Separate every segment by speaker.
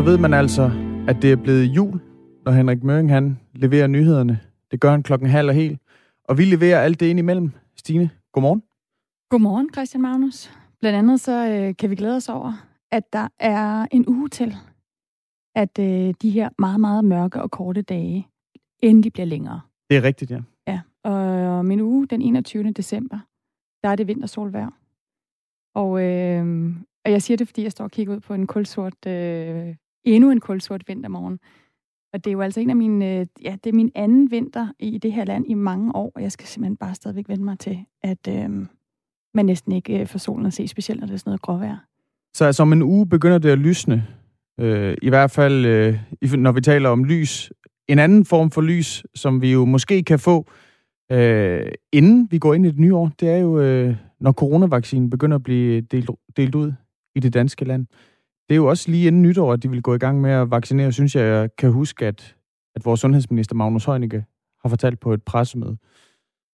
Speaker 1: så ved man altså, at det er blevet jul, når Henrik Møring han leverer nyhederne. Det gør han klokken halv og helt. Og vi leverer alt det ind imellem. Stine, godmorgen.
Speaker 2: Godmorgen, Christian Magnus. Blandt andet så øh, kan vi glæde os over, at der er en uge til, at øh, de her meget, meget mørke og korte dage endelig bliver længere.
Speaker 1: Det er rigtigt, ja.
Speaker 2: Ja, og min uge, den 21. december, der er det vintersolvær. Og, øh, og jeg siger det, fordi jeg står og kigger ud på en kulsort, øh, endnu en kulsort vintermorgen. Og det er jo altså en af mine, øh, ja, det er min anden vinter i det her land i mange år, og jeg skal simpelthen bare stadigvæk vende mig til, at øh, man næsten ikke øh, får solen at se, specielt når det er sådan noget gråvejr.
Speaker 1: Så altså om en uge begynder det at lysne. Øh, I hvert fald, øh, når vi taler om lys. En anden form for lys, som vi jo måske kan få, øh, inden vi går ind i det nye år, det er jo, øh, når coronavaccinen begynder at blive delt, delt ud i det danske land. Det er jo også lige inden nytår, at de vil gå i gang med at vaccinere, synes jeg, jeg kan huske, at, at vores sundhedsminister Magnus Heunicke har fortalt på et pressemøde.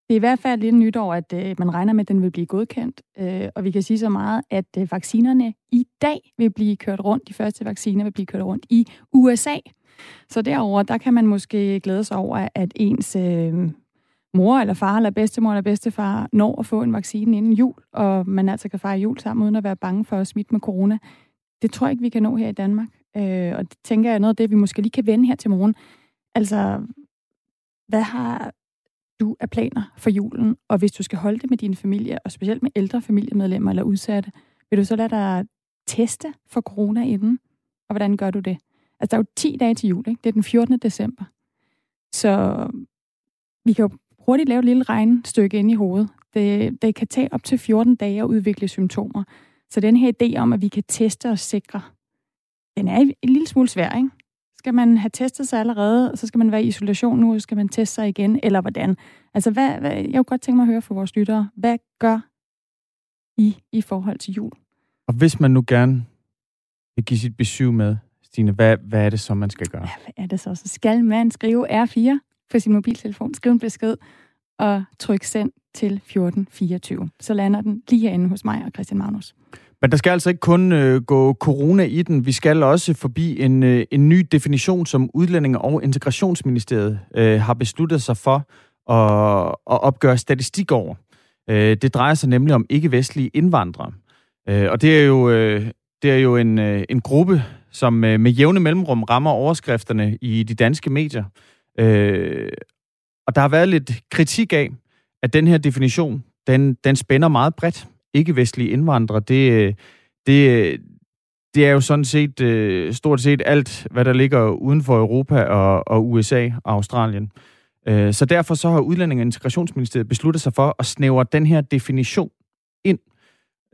Speaker 2: Det er i hvert fald inden nytår, at øh, man regner med, at den vil blive godkendt. Øh, og vi kan sige så meget, at øh, vaccinerne i dag vil blive kørt rundt. De første vacciner vil blive kørt rundt i USA. Så derover der kan man måske glæde sig over, at ens øh, mor eller far eller bedstemor eller bedstefar når at få en vaccine inden jul, og man altså kan fejre jul sammen uden at være bange for at smitte med corona. Det tror jeg ikke, vi kan nå her i Danmark. Øh, og det tænker jeg er noget af det, vi måske lige kan vende her til morgen. Altså, hvad har du af planer for julen? Og hvis du skal holde det med din familie, og specielt med ældre familiemedlemmer eller udsatte, vil du så lade dig teste for corona inden? Og hvordan gør du det? Altså, der er jo 10 dage til jul, ikke? Det er den 14. december. Så vi kan jo hurtigt lave et lille regnstykke ind i hovedet. Det, det kan tage op til 14 dage at udvikle symptomer. Så den her idé om, at vi kan teste og sikre, den er en lille smule svær, ikke? Skal man have testet sig allerede, og så skal man være i isolation nu, og så skal man teste sig igen, eller hvordan? Altså, hvad, hvad, jeg kunne godt tænke mig at høre fra vores lyttere. Hvad gør I i forhold til jul?
Speaker 1: Og hvis man nu gerne vil give sit besøg med, Stine, hvad, hvad er det så, man skal gøre? Ja,
Speaker 2: hvad er det så? Så skal man skrive R4 på sin mobiltelefon, skrive en besked og tryk send til 1424. Så lander den lige herinde hos mig og Christian Magnus.
Speaker 1: Men der skal altså ikke kun øh, gå corona i den. Vi skal også forbi en, øh, en ny definition, som Udlændinge- og Integrationsministeriet øh, har besluttet sig for at, at opgøre statistik over. Øh, det drejer sig nemlig om ikke-vestlige indvandrere. Øh, og det er jo, øh, det er jo en, øh, en gruppe, som øh, med jævne mellemrum rammer overskrifterne i de danske medier. Øh, og der har været lidt kritik af, at den her definition, den, den spænder meget bredt. Ikke-vestlige indvandrere, det, det, det er jo sådan set øh, stort set alt, hvad der ligger uden for Europa og, og USA og Australien. Øh, så derfor så har Udlænding- og Integrationsministeriet besluttet sig for at snævre den her definition ind,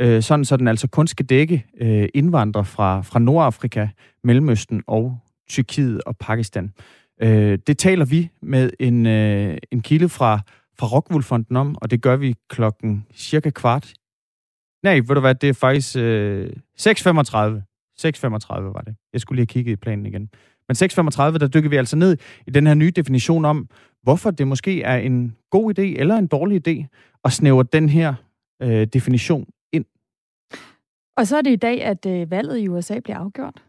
Speaker 1: øh, sådan så den altså kun skal dække øh, indvandrere fra, fra Nordafrika, Mellemøsten og Tyrkiet og Pakistan. Øh, det taler vi med en, øh, en kilde fra, fra Rockwoolfonden om, og det gør vi klokken cirka kvart. Nej, ved du hvad, det er faktisk øh, 6.35. 6.35 var det. Jeg skulle lige have kigget i planen igen. Men 6.35, der dykker vi altså ned i den her nye definition om, hvorfor det måske er en god idé eller en dårlig idé at snævre den her øh, definition ind.
Speaker 2: Og så er det i dag, at øh, valget i USA bliver afgjort.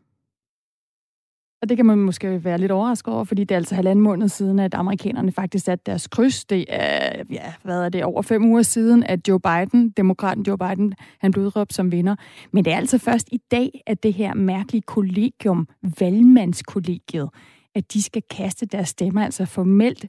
Speaker 2: Og det kan man måske være lidt overrasket over, fordi det er altså halvanden måned siden, at amerikanerne faktisk satte deres kryds. Det er, ja, hvad er det, over fem uger siden, at Joe Biden, demokraten Joe Biden, han blev udråbt som vinder. Men det er altså først i dag, at det her mærkelige kollegium, valgmandskollegiet, at de skal kaste deres stemmer, altså formelt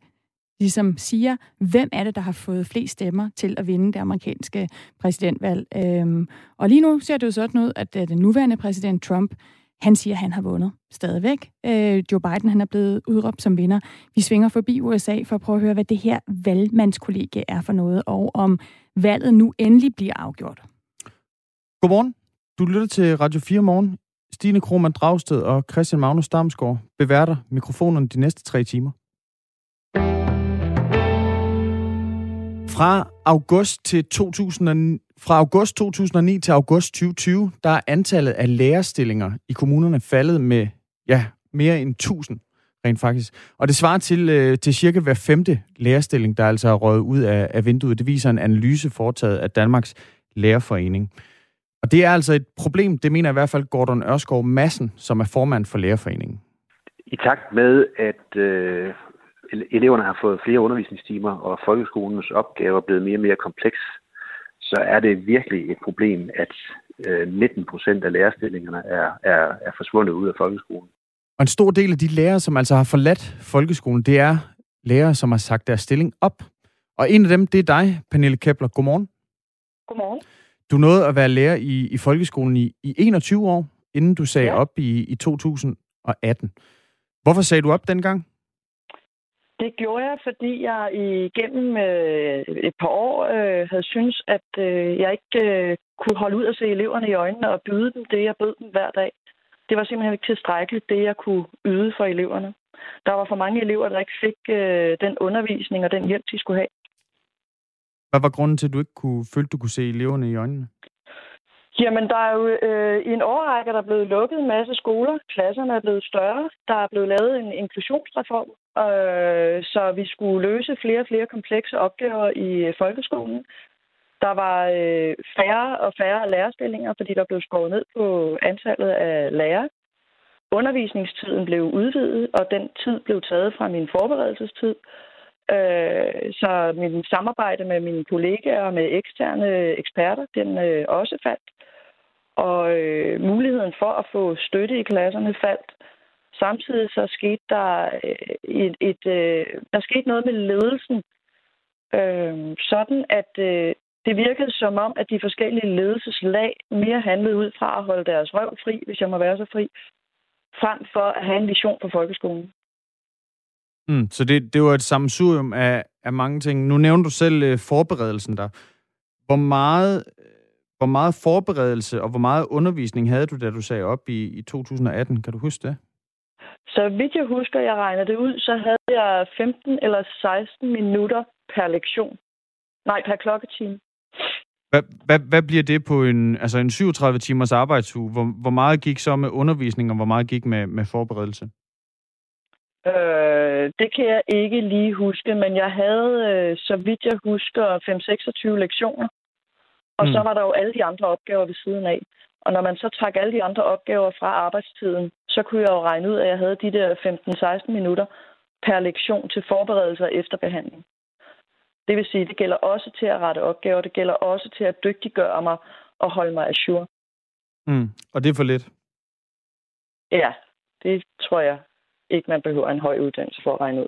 Speaker 2: ligesom siger, hvem er det, der har fået flest stemmer til at vinde det amerikanske præsidentvalg. Øhm, og lige nu ser det jo sådan ud, at øh, den nuværende præsident Trump, han siger, at han har vundet stadigvæk. Øh, Joe Biden han er blevet udråbt som vinder. Vi svinger forbi USA for at prøve at høre, hvad det her valgmandskollegie er for noget, og om valget nu endelig bliver afgjort.
Speaker 1: Godmorgen. Du lytter til Radio 4 morgen. Stine Krohmann Dragsted og Christian Magnus Damsgaard beværter mikrofonerne de næste tre timer. Fra august til 2000, fra august 2009 til august 2020, der er antallet af lærerstillinger i kommunerne faldet med ja, mere end 1000 rent faktisk. Og det svarer til, øh, til cirka hver femte lærerstilling, der altså er røget ud af, af vinduet. Det viser en analyse foretaget af Danmarks Lærerforening. Og det er altså et problem, det mener i hvert fald Gordon Ørskov Madsen, som er formand for Lærerforeningen.
Speaker 3: I takt med, at øh, eleverne har fået flere undervisningstimer, og folkeskolens opgaver er blevet mere og mere kompleks, så er det virkelig et problem, at øh, 19 procent af lærerstillingerne er, er, er forsvundet ud af folkeskolen.
Speaker 1: Og en stor del af de lærere, som altså har forladt folkeskolen, det er lærere, som har sagt deres stilling op. Og en af dem, det er dig, Pernille Kepler. Godmorgen.
Speaker 4: Godmorgen.
Speaker 1: Du nåede at være lærer i, i folkeskolen i, i 21 år, inden du sagde ja. op i, i 2018. Hvorfor sagde du op dengang?
Speaker 4: Det gjorde jeg, fordi jeg igennem øh, et par år øh, havde synes, at øh, jeg ikke øh, kunne holde ud og se eleverne i øjnene og byde dem det, jeg bød dem hver dag. Det var simpelthen ikke tilstrækkeligt, det jeg kunne yde for eleverne. Der var for mange elever, der ikke fik øh, den undervisning og den hjælp, de skulle have.
Speaker 1: Hvad var grunden til, at du ikke kunne føle, du kunne se eleverne i øjnene?
Speaker 4: Jamen, der er jo øh, i en årrække, der er blevet lukket en masse skoler. Klasserne er blevet større. Der er blevet lavet en inklusionsreform, øh, så vi skulle løse flere og flere komplekse opgaver i folkeskolen. Der var øh, færre og færre lærerstillinger, fordi der blev skåret ned på antallet af lærere. Undervisningstiden blev udvidet, og den tid blev taget fra min forberedelsestid. Øh, så min samarbejde med mine kollegaer og med eksterne eksperter, den øh, også faldt. Og øh, muligheden for at få støtte i klasserne faldt. Samtidig så skete der øh, et, et, et der skete noget med ledelsen, øh, sådan at øh, det virkede som om, at de forskellige ledelseslag mere handlede ud fra at holde deres røv fri, hvis jeg må være så fri, frem for at have en vision for folkeskolen.
Speaker 1: Mm, så det, det var et sammensurium af, af mange ting. Nu nævner du selv øh, forberedelsen der. Hvor meget, hvor meget forberedelse og hvor meget undervisning havde du, da du sagde op i, i 2018? Kan du huske det?
Speaker 4: Så vidt jeg husker, jeg regner det ud, så havde jeg 15 eller 16 minutter per lektion. Nej, per klokketime.
Speaker 1: Hvad, hvad, hvad bliver det på en, altså en 37 timers arbejdsuge? Hvor, hvor meget gik så med undervisning, og hvor meget gik med, med forberedelse?
Speaker 4: Øh, det kan jeg ikke lige huske, men jeg havde, øh, så vidt jeg husker, 5-26 lektioner. Og mm. så var der jo alle de andre opgaver ved siden af. Og når man så trak alle de andre opgaver fra arbejdstiden, så kunne jeg jo regne ud, at jeg havde de der 15-16 minutter per lektion til forberedelse og efterbehandling. Det vil sige, det gælder også til at rette opgaver, det gælder også til at dygtiggøre mig og holde mig assur.
Speaker 1: Mm. Og det er for lidt?
Speaker 4: Ja, det tror jeg ikke, man behøver en høj uddannelse for at regne ud.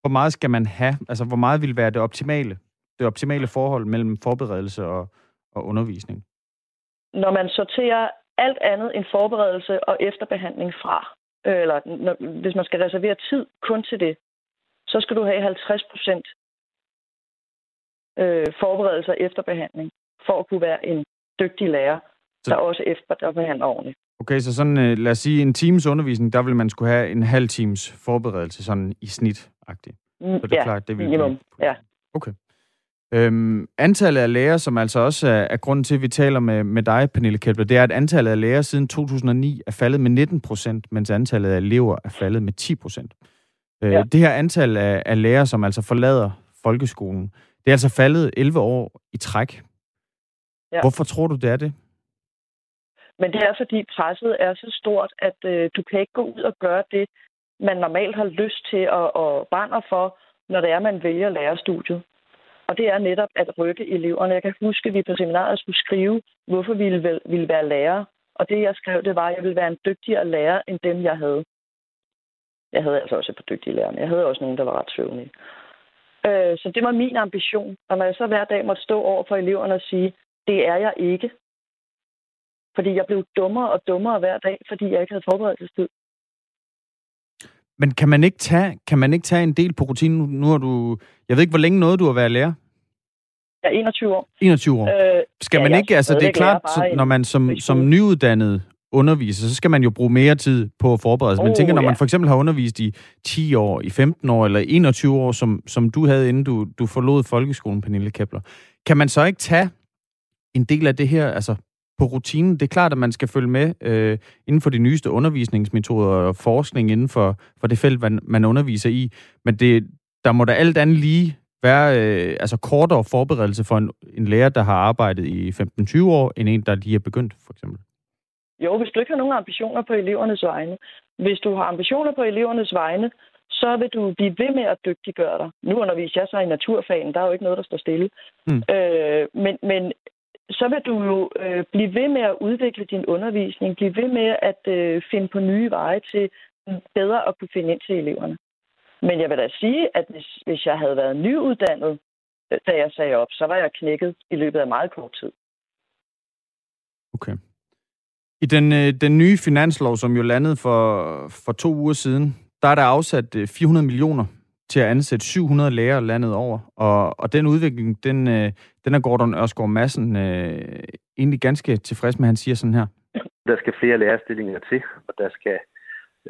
Speaker 1: Hvor meget skal man have? Altså, hvor meget vil være det optimale? Det optimale forhold mellem forberedelse og, og undervisning?
Speaker 4: Når man sorterer alt andet end forberedelse og efterbehandling fra, øh, eller når, hvis man skal reservere tid kun til det, så skal du have 50 procent øh, forberedelse og efterbehandling for at kunne være en dygtig lærer, så... der også efterbehandler ordentligt.
Speaker 1: Okay, så sådan, øh, lad os sige, en times undervisning, der vil man skulle have en halv times forberedelse, sådan i snit-agtigt.
Speaker 4: Mm, så det er ja, klart, det vil minimum, ja.
Speaker 1: Okay. Øhm, antallet af læger, som altså også er, er grunden til, at vi taler med, med dig, Pernille Kepler, det er, at antallet af læger siden 2009 er faldet med 19 procent, mens antallet af elever er faldet med 10 procent. Øh, ja. Det her antal af, af læger, som altså forlader folkeskolen, det er altså faldet 11 år i træk. Ja. Hvorfor tror du, det er det?
Speaker 4: Men det er, fordi presset er så stort, at øh, du kan ikke gå ud og gøre det, man normalt har lyst til at, at brænde for, når det er, man vælger lærerstudiet. Og det er netop at rykke eleverne. Jeg kan huske, at vi på seminaret skulle skrive, hvorfor vi ville, ville være lærer. Og det, jeg skrev, det var, at jeg ville være en dygtigere lærer, end dem, jeg havde. Jeg havde altså også et par dygtige lærere, jeg havde også nogen, der var ret søvnige. Øh, så det var min ambition. Og når jeg så hver dag måtte stå over for eleverne og sige, det er jeg ikke, fordi jeg blev dummere og dummere hver dag, fordi jeg ikke havde forberedelsestid.
Speaker 1: Men kan man ikke tage, kan man ikke tage en del på rutinen? Nu, har du... Jeg ved ikke, hvor længe noget du har været lærer?
Speaker 4: Ja, 21 år.
Speaker 1: 21 år. Øh, Skal ja, man ikke... Altså, det er klart, så, når man som, som nyuddannet underviser, så skal man jo bruge mere tid på at forberede sig. Men oh, tænker, når ja. man for eksempel har undervist i 10 år, i 15 år eller 21 år, som, som du havde, inden du, du forlod folkeskolen, Pernille Kepler, kan man så ikke tage en del af det her, altså på rutinen. Det er klart, at man skal følge med øh, inden for de nyeste undervisningsmetoder og forskning inden for, for det felt, man, man underviser i. Men det, der må da alt andet lige være øh, altså kortere forberedelse for en, en lærer, der har arbejdet i 15-20 år, end en, der lige er begyndt, for eksempel?
Speaker 4: Jo, hvis du ikke har nogen ambitioner på elevernes vegne. Hvis du har ambitioner på elevernes vegne, så vil du blive ved med at dygtiggøre dig. Nu underviser jeg så i naturfagen, der er jo ikke noget, der står stille. Mm. Øh, men, men så vil du jo øh, blive ved med at udvikle din undervisning, blive ved med at øh, finde på nye veje til bedre at kunne finde ind til eleverne. Men jeg vil da sige, at hvis, hvis jeg havde været nyuddannet, øh, da jeg sagde op, så var jeg knækket i løbet af meget kort tid.
Speaker 1: Okay. I den, øh, den nye finanslov, som jo landede for, for to uger siden, der er der afsat øh, 400 millioner til at ansætte 700 lærere landet over. Og, og den udvikling, den, den er Gordon Ørskov Madsen øh, egentlig ganske tilfreds med. Han siger sådan her.
Speaker 3: Der skal flere lærerstillinger til, og der skal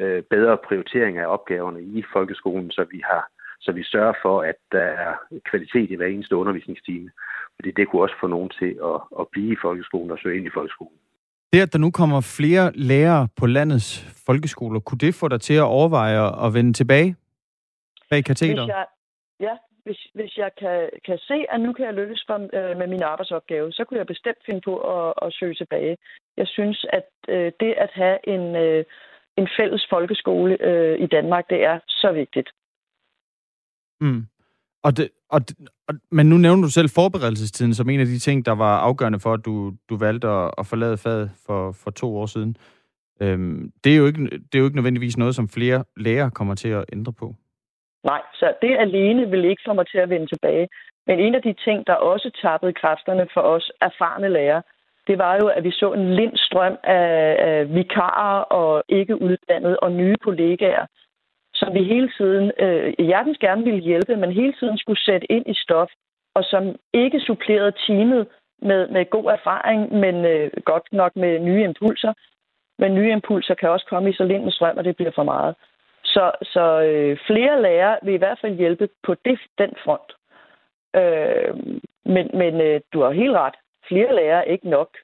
Speaker 3: øh, bedre prioritering af opgaverne i folkeskolen, så vi har så vi sørger for, at der er kvalitet i hver eneste undervisningstime. Fordi det kunne også få nogen til at, at blive i folkeskolen og søge ind i folkeskolen.
Speaker 1: Det, at der nu kommer flere lærere på landets folkeskoler, kunne det få dig til at overveje at vende tilbage bag?
Speaker 4: Hvis jeg, ja, hvis, hvis jeg kan, kan se, at nu kan jeg lykkes for, øh, med min arbejdsopgave, så kunne jeg bestemt finde på at, at søge tilbage. Jeg synes, at øh, det at have en... Øh, en fælles folkeskole øh, i Danmark, det er så vigtigt.
Speaker 1: Mm. Og det, og, det, og, men nu nævner du selv forberedelsestiden som en af de ting, der var afgørende for, at du, du valgte at, at forlade faget for, for to år siden. Øhm, det, er jo ikke, det er jo ikke nødvendigvis noget, som flere lærere kommer til at ændre på.
Speaker 4: Nej, så det alene vil ikke få mig til at vende tilbage. Men en af de ting, der også tappede kræfterne for os erfarne lærere, det var jo, at vi så en lind strøm af, af vikarer og ikke uddannede og nye kollegaer, som vi hele tiden øh, hjertens gerne ville hjælpe, men hele tiden skulle sætte ind i stof, og som ikke supplerede teamet med, med god erfaring, men øh, godt nok med nye impulser. Men nye impulser kan også komme i så lind strøm, og det bliver for meget. Så, så øh, flere lærere vil i hvert fald hjælpe på det, den front. Øh, men men øh, du har helt ret flere lærere ikke nok.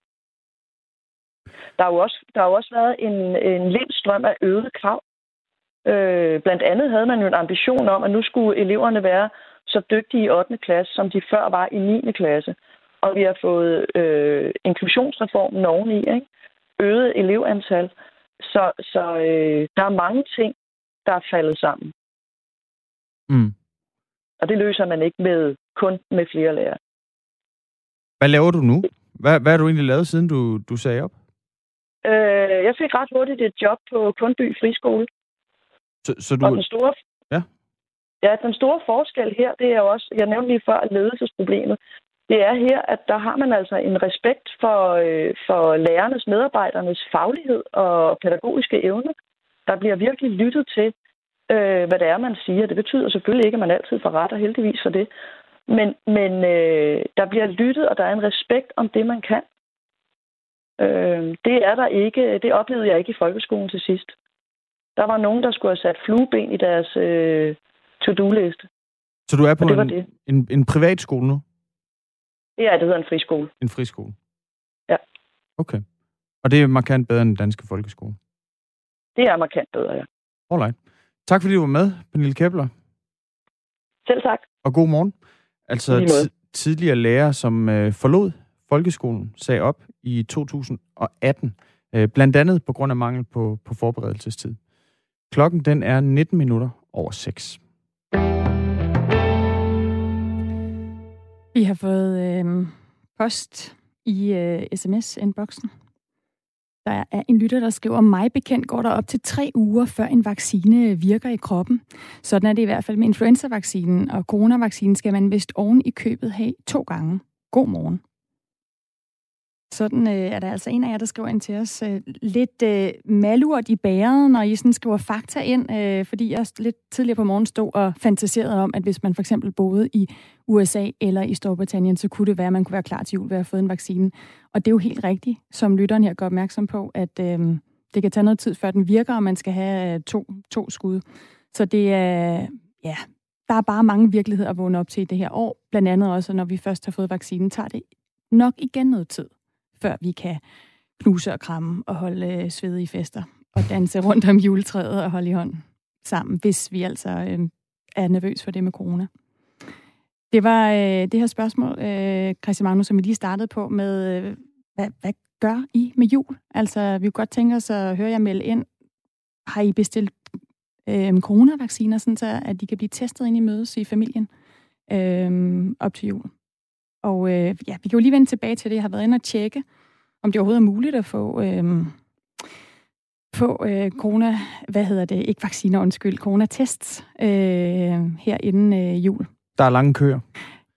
Speaker 4: Der har jo også, der har jo også været en, en lind strøm af øget krav. Øh, blandt andet havde man jo en ambition om, at nu skulle eleverne være så dygtige i 8. klasse, som de før var i 9. klasse. Og vi har fået øh, inklusionsreformen oveni, ikke? øget elevantal. Så, så øh, der er mange ting, der er faldet sammen.
Speaker 1: Mm.
Speaker 4: Og det løser man ikke med kun med flere lærere.
Speaker 1: Hvad laver du nu? Hvad, hvad har du egentlig lavet, siden du, du sagde op?
Speaker 4: Øh, jeg fik ret hurtigt et job på Kundby Friskole.
Speaker 1: Så, så du...
Speaker 4: Og den store,
Speaker 1: ja.
Speaker 4: ja, den store forskel her, det er jo også, jeg nævnte lige før, ledelsesproblemet. Det er her, at der har man altså en respekt for, øh, for lærernes, medarbejdernes faglighed og pædagogiske evne. Der bliver virkelig lyttet til, øh, hvad det er, man siger. Det betyder selvfølgelig ikke, at man altid får ret, og heldigvis for det. Men, men øh, der bliver lyttet, og der er en respekt om det, man kan. Øh, det er der ikke. Det oplevede jeg ikke i folkeskolen til sidst. Der var nogen, der skulle have sat flueben i deres øh, to-do-liste.
Speaker 1: Så du er på en, det. En, en privatskole nu?
Speaker 4: Ja, det hedder en friskole.
Speaker 1: En friskole?
Speaker 4: Ja.
Speaker 1: Okay. Og det er markant bedre end den danske folkeskole?
Speaker 4: Det er markant bedre, ja.
Speaker 1: Alright. Tak fordi du var med, Pernille Kepler.
Speaker 4: Selv tak.
Speaker 1: Og god morgen. Altså t- tidligere lærer, som øh, forlod folkeskolen, sagde op i 2018, øh, blandt andet på grund af mangel på, på forberedelsestid. Klokken den er 19 minutter over 6.
Speaker 2: Vi har fået øh, post i øh, sms-inboxen der er en lytter, der skriver, mig bekendt går der op til tre uger, før en vaccine virker i kroppen. Sådan er det i hvert fald med influenza-vaccinen, og coronavaccinen skal man vist oven i købet have to gange. God morgen. Sådan øh, er der altså en af jer, der skriver ind til os. Øh, lidt øh, malurt i bæret, når I sådan skriver fakta ind, øh, fordi jeg lidt tidligere på morgen stod og fantaserede om, at hvis man for eksempel boede i USA eller i Storbritannien, så kunne det være, at man kunne være klar til jul ved at have fået en vaccine. Og det er jo helt rigtigt, som lytteren her gør opmærksom på, at øh, det kan tage noget tid, før den virker, og man skal have øh, to, to skud. Så det er, ja, der er bare mange virkeligheder at vågne op til i det her år. Blandt andet også, når vi først har fået vaccinen, tager det nok igen noget tid før vi kan knuse og kramme og holde øh, svedige fester og danse rundt om juletræet og holde i hånden sammen, hvis vi altså øh, er nervøs for det med corona. Det var øh, det her spørgsmål, øh, Christian Magnus, som vi lige startede på med, øh, hvad, hvad gør I med jul? Altså, vi kunne godt tænke os at høre jer melde ind. Har I bestilt øh, coronavacciner, sådan så at de kan blive testet ind i mødes i familien øh, op til jul? Og øh, ja, vi kan jo lige vende tilbage til det. Jeg har været inde og tjekke, om det overhovedet er muligt at få, øh, få øh, corona, hvad hedder det, ikke vacciner, undskyld, coronatests øh, her inden øh, jul.
Speaker 1: Der er lange køer.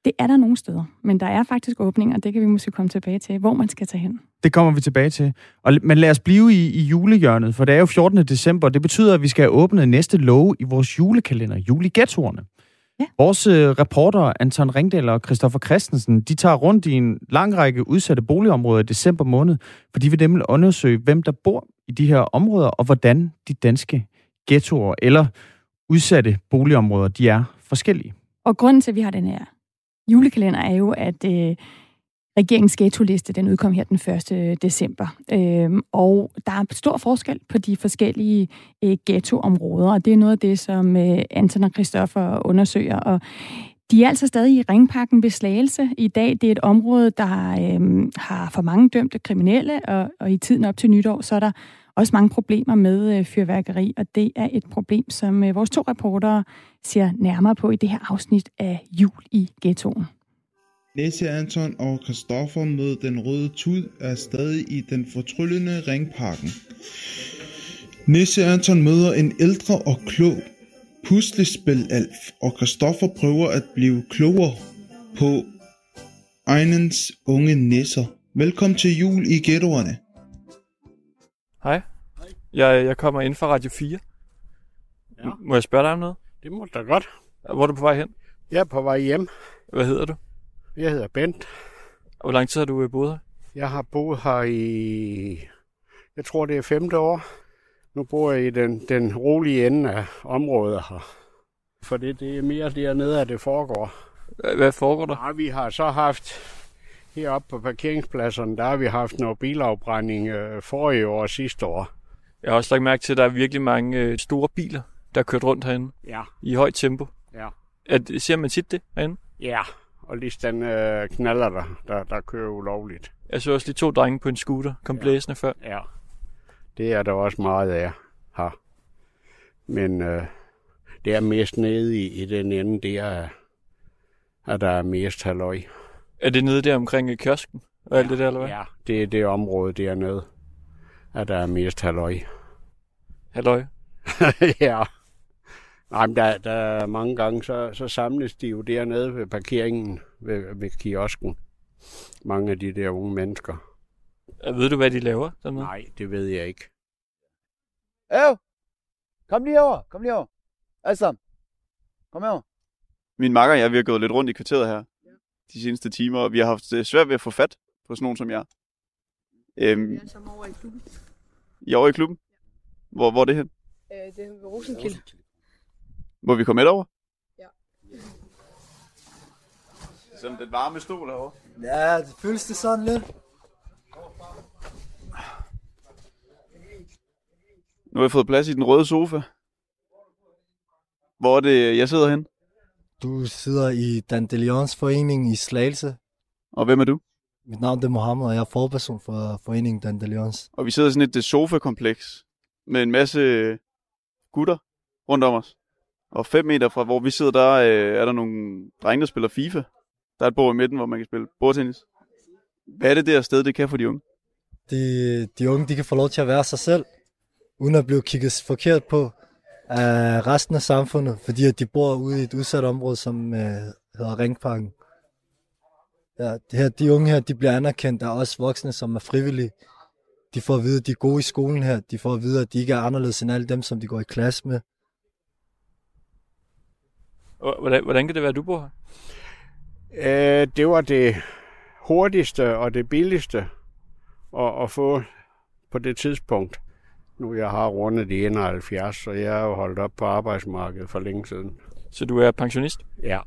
Speaker 2: Det er der nogle steder, men der er faktisk åbninger, og det kan vi måske komme tilbage til, hvor man skal tage hen.
Speaker 1: Det kommer vi tilbage til. Og, men lad os blive i, i julehjørnet, for det er jo 14. december, og det betyder, at vi skal have åbnet næste lov i vores julekalender, juleghettoerne. Ja. Vores uh, reporter Anton Ringdal og Christoffer Christensen, de tager rundt i en lang række udsatte boligområder i december måned, for de vil nemlig undersøge, hvem der bor i de her områder, og hvordan de danske ghettoer eller udsatte boligområder, de er forskellige.
Speaker 2: Og grunden til, at vi har den her julekalender, er jo, at øh, regeringens ghetto-liste, den udkom her den 1. Øh, december. Øhm, og der er stor forskel på de forskellige øh, ghettoområder, og det er noget af det, som øh, Anton og Christoffer undersøger. Og de er altså stadig i ringpakken ved Slagelse i dag. Det er et område, der øh, har for mange dømte kriminelle, og, og i tiden op til nytår, så er der også mange problemer med øh, fyrværkeri, og det er et problem, som øh, vores to reportere ser nærmere på i det her afsnit af Jul i Ghettoen.
Speaker 5: Nisse Anton og Christoffer med den røde tud er stadig i den fortryllende ringparken. Nisse Anton møder en ældre og klog puslespil-alf, og Christoffer prøver at blive klogere på egnens unge nisser. Velkommen til jul i ghettoerne.
Speaker 6: Hej. Jeg, jeg kommer ind fra Radio 4.
Speaker 7: Ja.
Speaker 6: Må jeg spørge dig om noget?
Speaker 7: Det må da godt.
Speaker 6: Hvor er du på vej hen?
Speaker 7: Jeg er på vej hjem.
Speaker 6: Hvad hedder du?
Speaker 7: Jeg hedder Bent.
Speaker 6: Hvor lang tid har du øh, boet her?
Speaker 7: Jeg har boet her i, jeg tror det er femte år. Nu bor jeg i den, den rolige ende af området her. For det, det er mere dernede, at det foregår.
Speaker 6: Hvad- Hvad foregår der?
Speaker 7: Ja, vi har så haft, heroppe på parkeringspladserne, der har vi haft noget bilafbrænding øh, forrige år og sidste år.
Speaker 6: Jeg har også lagt mærke til, at der er virkelig mange øh, store biler, der er kørt rundt herinde
Speaker 7: Ja,
Speaker 6: i højt tempo.
Speaker 7: ja.
Speaker 6: At, ser man tit det herinde?
Speaker 7: Ja, og lige den øh, knaller der, der, der kører ulovligt.
Speaker 6: Jeg så også lige to drenge på en scooter, kom
Speaker 7: Ja.
Speaker 6: blæsende før.
Speaker 7: Ja, det er der også meget af her. Men øh, det er mest nede i, i den ende, det er, at der er mest halløj.
Speaker 6: Er det nede der omkring øh, kiosken og alt det der, eller hvad?
Speaker 7: Ja, det er det område dernede, at der er mest halløj.
Speaker 6: Halløj.
Speaker 7: ja. Nej, men der, der er mange gange, så, så samles de jo dernede ved parkeringen ved, ved kiosken. Mange af de der unge mennesker.
Speaker 6: Øh, Ved du, hvad de laver dernede?
Speaker 7: Nej, det ved jeg ikke.
Speaker 8: Øv! Kom lige over, kom lige over. Alle sammen. Kom herover.
Speaker 9: Min makker og jeg, vi har gået lidt rundt i kvarteret her de seneste timer, og vi har haft det svært ved at få fat på sådan nogen som jer. Øhm,
Speaker 10: er som over i klubben.
Speaker 9: I er over i klubben? Hvor, hvor er det hen?
Speaker 10: Øh, det er ved Rosenkilde.
Speaker 9: Må vi komme med over?
Speaker 10: Ja.
Speaker 9: Sådan den varme stol herovre.
Speaker 8: Ja, det føles det sådan lidt.
Speaker 9: Nu har jeg fået plads i den røde sofa. Hvor er det, jeg sidder hen?
Speaker 11: Du sidder i Dandelions forening i Slagelse.
Speaker 9: Og hvem er du?
Speaker 11: Mit navn er Mohammed, og jeg er forperson for foreningen Dandelions.
Speaker 9: Og vi sidder i sådan et sofakompleks med en masse gutter rundt om os. Og 5 meter fra, hvor vi sidder, der øh, er der nogle drenge, der spiller FIFA. Der er et bord i midten, hvor man kan spille bordtennis. Hvad er det der sted, det kan for de unge?
Speaker 11: De, de unge de kan få lov til at være sig selv, uden at blive kigget forkert på af resten af samfundet, fordi at de bor ude i et udsat område, som øh, hedder Ringparken. Ja, det her, de unge her, de bliver anerkendt af os voksne, som er frivillige. De får at vide, at de er gode i skolen her. De får at vide, at de ikke er anderledes end alle dem, som de går i klasse med.
Speaker 6: Hvordan, hvordan kan det være, at du bor her?
Speaker 7: Øh, det var det hurtigste og det billigste at, at få på det tidspunkt. Nu jeg har rundet de 71, så jeg er jo holdt op på arbejdsmarkedet for længe siden.
Speaker 6: Så du er pensionist?
Speaker 7: Ja.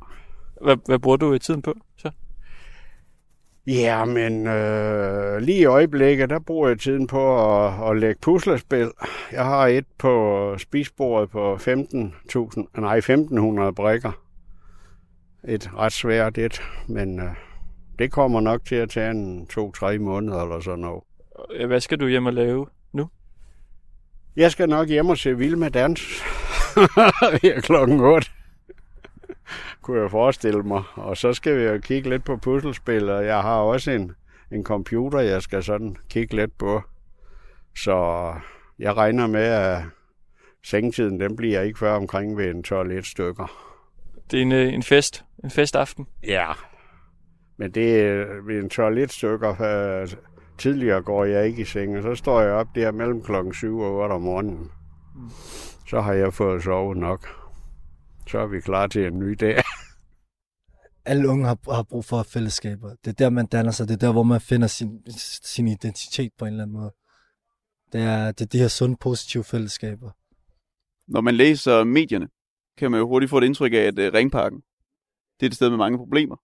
Speaker 6: Hvad, hvad bruger du tiden på så?
Speaker 7: Ja, men øh, lige i øjeblikket, der bruger jeg tiden på at, at lægge puslespil. Jeg har et på spisbordet på 15.000, nej 1.500 brikker. et ret svært et, men øh, det kommer nok til at tage en to-tre måneder eller sådan noget.
Speaker 6: Øh, Hvad skal du hjem og lave nu?
Speaker 7: Jeg skal nok hjem og se Vild med Dans her klokken 8. Kunne jeg forestille mig. Og så skal vi jo kigge lidt på puslespil, og jeg har også en, en computer, jeg skal sådan kigge lidt på. Så jeg regner med, at sengetiden den bliver ikke før omkring ved en 12 stykker.
Speaker 6: Det er en, øh, en fest. En festaften.
Speaker 7: Ja, men det er ved en 12 stykker. Øh, tidligere går jeg ikke i seng, og så står jeg op der mellem klokken 7 og 8 om morgenen. Så har jeg fået sovet nok. Så er vi klar til en ny dag.
Speaker 11: Alle unge har, har brug for fællesskaber. Det er der, man danner sig. Det er der, hvor man finder sin, sin identitet på en eller anden måde. Det er, det er de her sunde, positive fællesskaber.
Speaker 9: Når man læser medierne, kan man jo hurtigt få et indtryk af, at øh, Ringparken, det er et sted med mange problemer.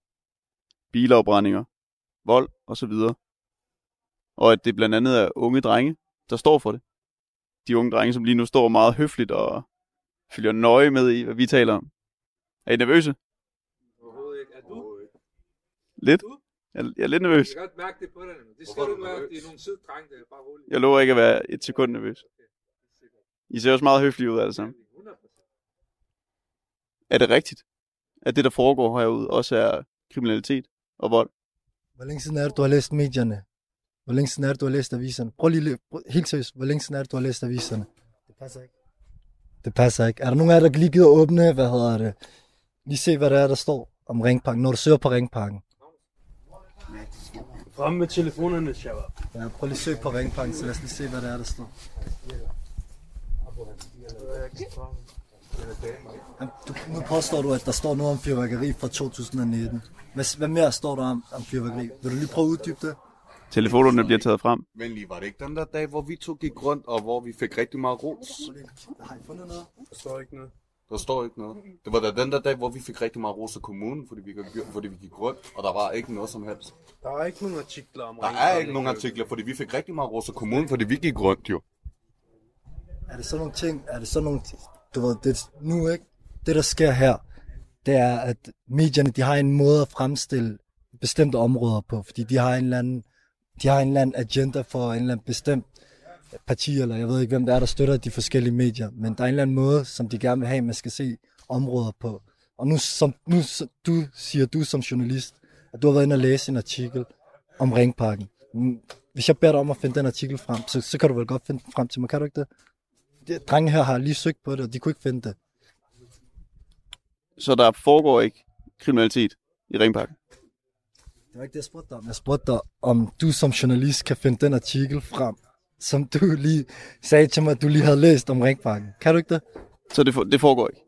Speaker 9: Bilafbrændinger, vold osv. Og at det blandt andet er unge drenge, der står for det. De unge drenge, som lige nu står meget høfligt og følger nøje med i, hvad vi taler om. Er I nervøse?
Speaker 12: Overhovedet ikke. Er du?
Speaker 9: Lidt? Jeg, jeg er lidt nervøs.
Speaker 12: Jeg kan godt mærke det på dig. Det skal du ikke være. Det er nogle søde drenge, der er bare roligt.
Speaker 9: Jeg lover ikke at være et sekund nervøs. I ser også meget høflige ud alle sammen. Er det rigtigt, at det, der foregår herude, også er kriminalitet og vold?
Speaker 11: Hvor længe siden er det, du har læst medierne? Hvor længe siden er det, du har læst aviserne? Prøv lige, prøv, helt seriøst, hvor længe siden er det, du har læst aviserne? Det passer ikke. Det passer ikke. Er der nogen af jer, der lige gider åbne, hvad hedder det? Lige se, hvad der er, der står om ringparken, når du søger på ringparken.
Speaker 13: Frem med telefonerne, Shabab.
Speaker 11: Ja, prøv lige at søge på ringparken, så lad os lige se, hvad der er, der står. Du, nu påstår du, at der står noget om fyrværkeri fra 2019. Hvad, hvad mere står der om, om fyrværkeri? Vil du lige prøve at uddybe det?
Speaker 9: Telefonerne bliver taget frem.
Speaker 14: Men lige var det ikke den der dag, hvor vi to gik rundt, og hvor vi fik rigtig meget ros?
Speaker 11: Har I fundet noget?
Speaker 13: Der står ikke noget.
Speaker 14: Der står ikke noget. Det var da den der dag, hvor vi fik rigtig meget ros af kommunen, fordi vi, gik- fordi vi gik rundt, og der var ikke noget som helst.
Speaker 13: Der er ikke nogen artikler om
Speaker 14: Der er ikke nogen artikler, fordi vi fik rigtig meget ros af kommunen, fordi vi gik rundt jo.
Speaker 11: Er det sådan nogle ting, er det sådan nogle, du ved, det, nu ikke, det der sker her, det er, at medierne, de har en måde at fremstille bestemte områder på, fordi de har en eller anden, de har en eller anden agenda for en eller anden bestemt parti, eller jeg ved ikke, hvem det er, der støtter de forskellige medier, men der er en eller anden måde, som de gerne vil have, man skal se områder på. Og nu, som, nu du siger du som journalist, at du har været inde og læse en artikel om ringparken. Mm, hvis jeg beder dig om at finde den artikel frem, så, så kan du vel godt finde den frem til mig, kan du ikke det? de drenge her har lige søgt på det, og de kunne ikke finde det.
Speaker 9: Så der foregår ikke kriminalitet i Ringparken.
Speaker 11: Det var ikke det, jeg spurgte dig om. Jeg spurgte dig, om du som journalist kan finde den artikel frem, som du lige sagde til mig, at du lige havde læst om Ringparken. Kan du ikke det?
Speaker 9: Så det, for, det foregår ikke.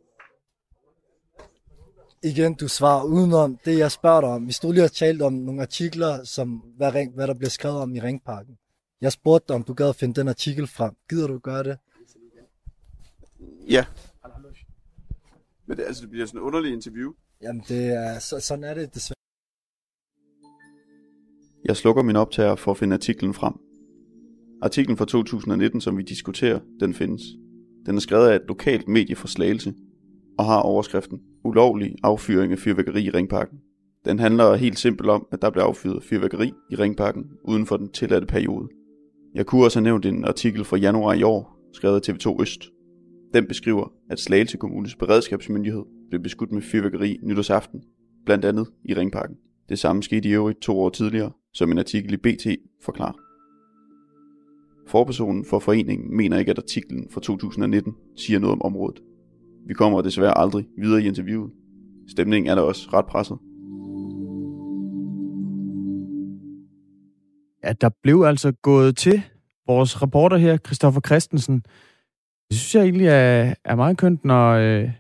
Speaker 11: Igen, du svarer udenom det, jeg spørger dig om. Hvis du lige har talt om nogle artikler, som hvad, ring, hvad der bliver skrevet om i Ringparken. Jeg spurgte dig, om du gad at finde den artikel frem. Gider du gøre det?
Speaker 9: Ja. Men det, altså, det bliver sådan et underligt interview.
Speaker 11: Jamen, det er, så, sådan er det desværre.
Speaker 9: Jeg slukker min optager for at finde artiklen frem. Artiklen fra 2019, som vi diskuterer, den findes. Den er skrevet af et lokalt medie for Slagelse, og har overskriften Ulovlig affyring af fyrværkeri i Ringparken. Den handler helt simpelt om, at der blev affyret fyrværkeri i Ringparken uden for den tilladte periode. Jeg kunne også have nævnt en artikel fra januar i år, skrevet af TV2 Øst. Den beskriver, at Slagelse Kommunes beredskabsmyndighed blev beskudt med fyrværkeri nytårsaften, blandt andet i Ringparken. Det samme skete i øvrigt to år tidligere, som en artikel i BT forklarer. Forpersonen for foreningen mener ikke, at artiklen fra 2019 siger noget om området. Vi kommer desværre aldrig videre i interviewet. Stemningen er da også ret presset.
Speaker 1: Ja, der blev altså gået til vores reporter her, Christoffer Christensen. Det synes jeg egentlig er, er meget kønt, når, øh,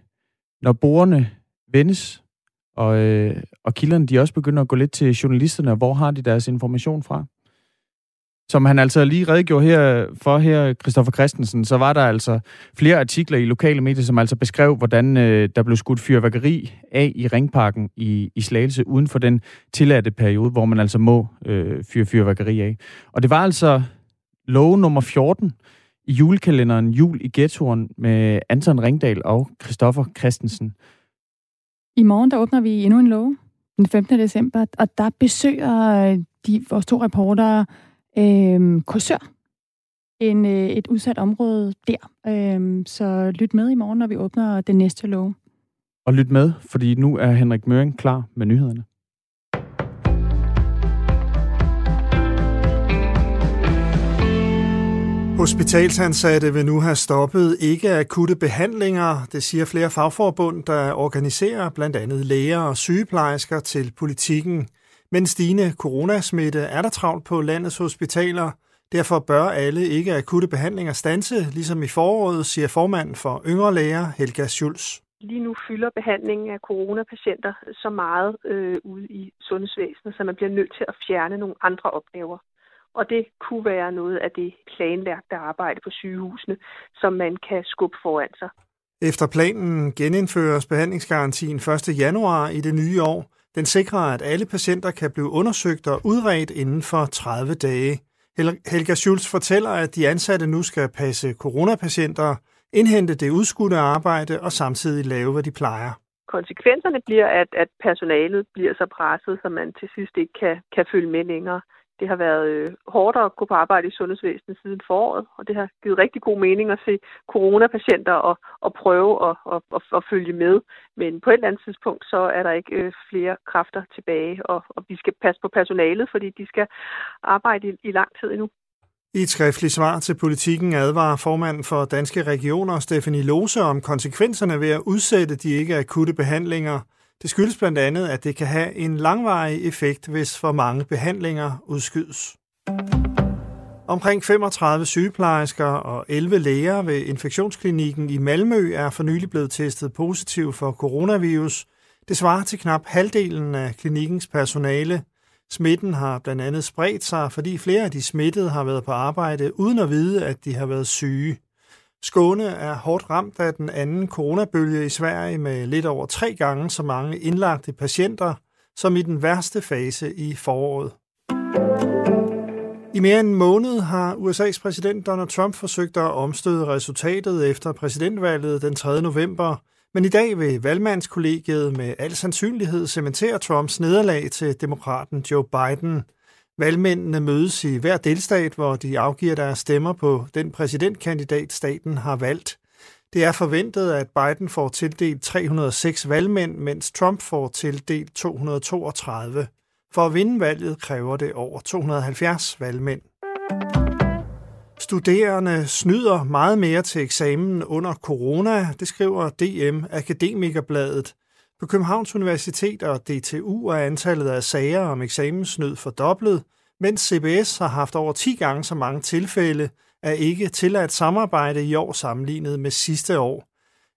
Speaker 1: når borgerne vendes, og, øh, og kilderne de også begynder at gå lidt til journalisterne, og hvor har de deres information fra? Som han altså lige redegjorde her for her, Christoffer Christensen, så var der altså flere artikler i lokale medier, som altså beskrev, hvordan øh, der blev skudt fyrværkeri af i Ringparken i, i Slagelse, uden for den tilladte periode, hvor man altså må øh, fyre fyrværkeri af. Og det var altså lov nummer 14 i julekalenderen Jul i Ghettoen med Anton Ringdal og Christoffer Christensen.
Speaker 2: I morgen der åbner vi endnu en lov, den 15. december, og der besøger øh, de, vores to reportere øh, Korsør, en, øh, et udsat område der. Øh, så lyt med i morgen, når vi åbner den næste lov.
Speaker 1: Og lyt med, fordi nu er Henrik Møring klar med nyhederne.
Speaker 15: Hospitalsansatte vil nu have stoppet ikke akutte behandlinger, det siger flere fagforbund, der organiserer blandt andet læger og sygeplejersker til politikken. Men stigende coronasmitte er der travlt på landets hospitaler. Derfor bør alle ikke akutte behandlinger stanse, ligesom i foråret, siger formanden for yngre læger Helga Schulz.
Speaker 16: Lige nu fylder behandlingen af coronapatienter så meget øh, ude i sundhedsvæsenet, så man bliver nødt til at fjerne nogle andre opgaver. Og det kunne være noget af det planlagte arbejde på sygehusene, som man kan skubbe foran sig.
Speaker 15: Efter planen genindføres behandlingsgarantien 1. januar i det nye år. Den sikrer, at alle patienter kan blive undersøgt og udredt inden for 30 dage. Helga Schulz fortæller, at de ansatte nu skal passe coronapatienter, indhente det udskudte arbejde og samtidig lave, hvad de plejer.
Speaker 16: Konsekvenserne bliver, at, at personalet bliver så presset, så man til sidst ikke kan, kan følge med længere. Det har været øh, hårdt at gå på arbejde i sundhedsvæsenet siden foråret, og det har givet rigtig god mening at se coronapatienter og, og prøve at, og, og, og følge med. Men på et eller andet tidspunkt, så er der ikke øh, flere kræfter tilbage, og, og vi skal passe på personalet, fordi de skal arbejde i, i lang tid endnu.
Speaker 15: I et skriftligt svar til politikken advarer formanden for Danske Regioner, Stefanie Lose, om konsekvenserne ved at udsætte de ikke akutte behandlinger – det skyldes blandt andet, at det kan have en langvarig effekt, hvis for mange behandlinger udskydes. Omkring 35 sygeplejersker og 11 læger ved infektionsklinikken i Malmø er for nylig blevet testet positiv for coronavirus. Det svarer til knap halvdelen af klinikkens personale. Smitten har blandt andet spredt sig, fordi flere af de smittede har været på arbejde uden at vide, at de har været syge. Skåne er hårdt ramt af den anden coronabølge i Sverige med lidt over tre gange så mange indlagte patienter, som i den værste fase i foråret. I mere end en måned har USA's præsident Donald Trump forsøgt at omstøde resultatet efter præsidentvalget den 3. november, men i dag vil valgmandskollegiet med al sandsynlighed cementere Trumps nederlag til demokraten Joe Biden – Valgmændene mødes i hver delstat, hvor de afgiver deres stemmer på den præsidentkandidat, staten har valgt. Det er forventet, at Biden får tildelt 306 valgmænd, mens Trump får tildelt 232. For at vinde valget kræver det over 270 valgmænd. Studerende snyder meget mere til eksamen under corona, det skriver DM Akademikerbladet. På Københavns Universitet og DTU er antallet af sager om eksamensnød fordoblet, mens CBS har haft over 10 gange så mange tilfælde af ikke tilladt samarbejde i år sammenlignet med sidste år.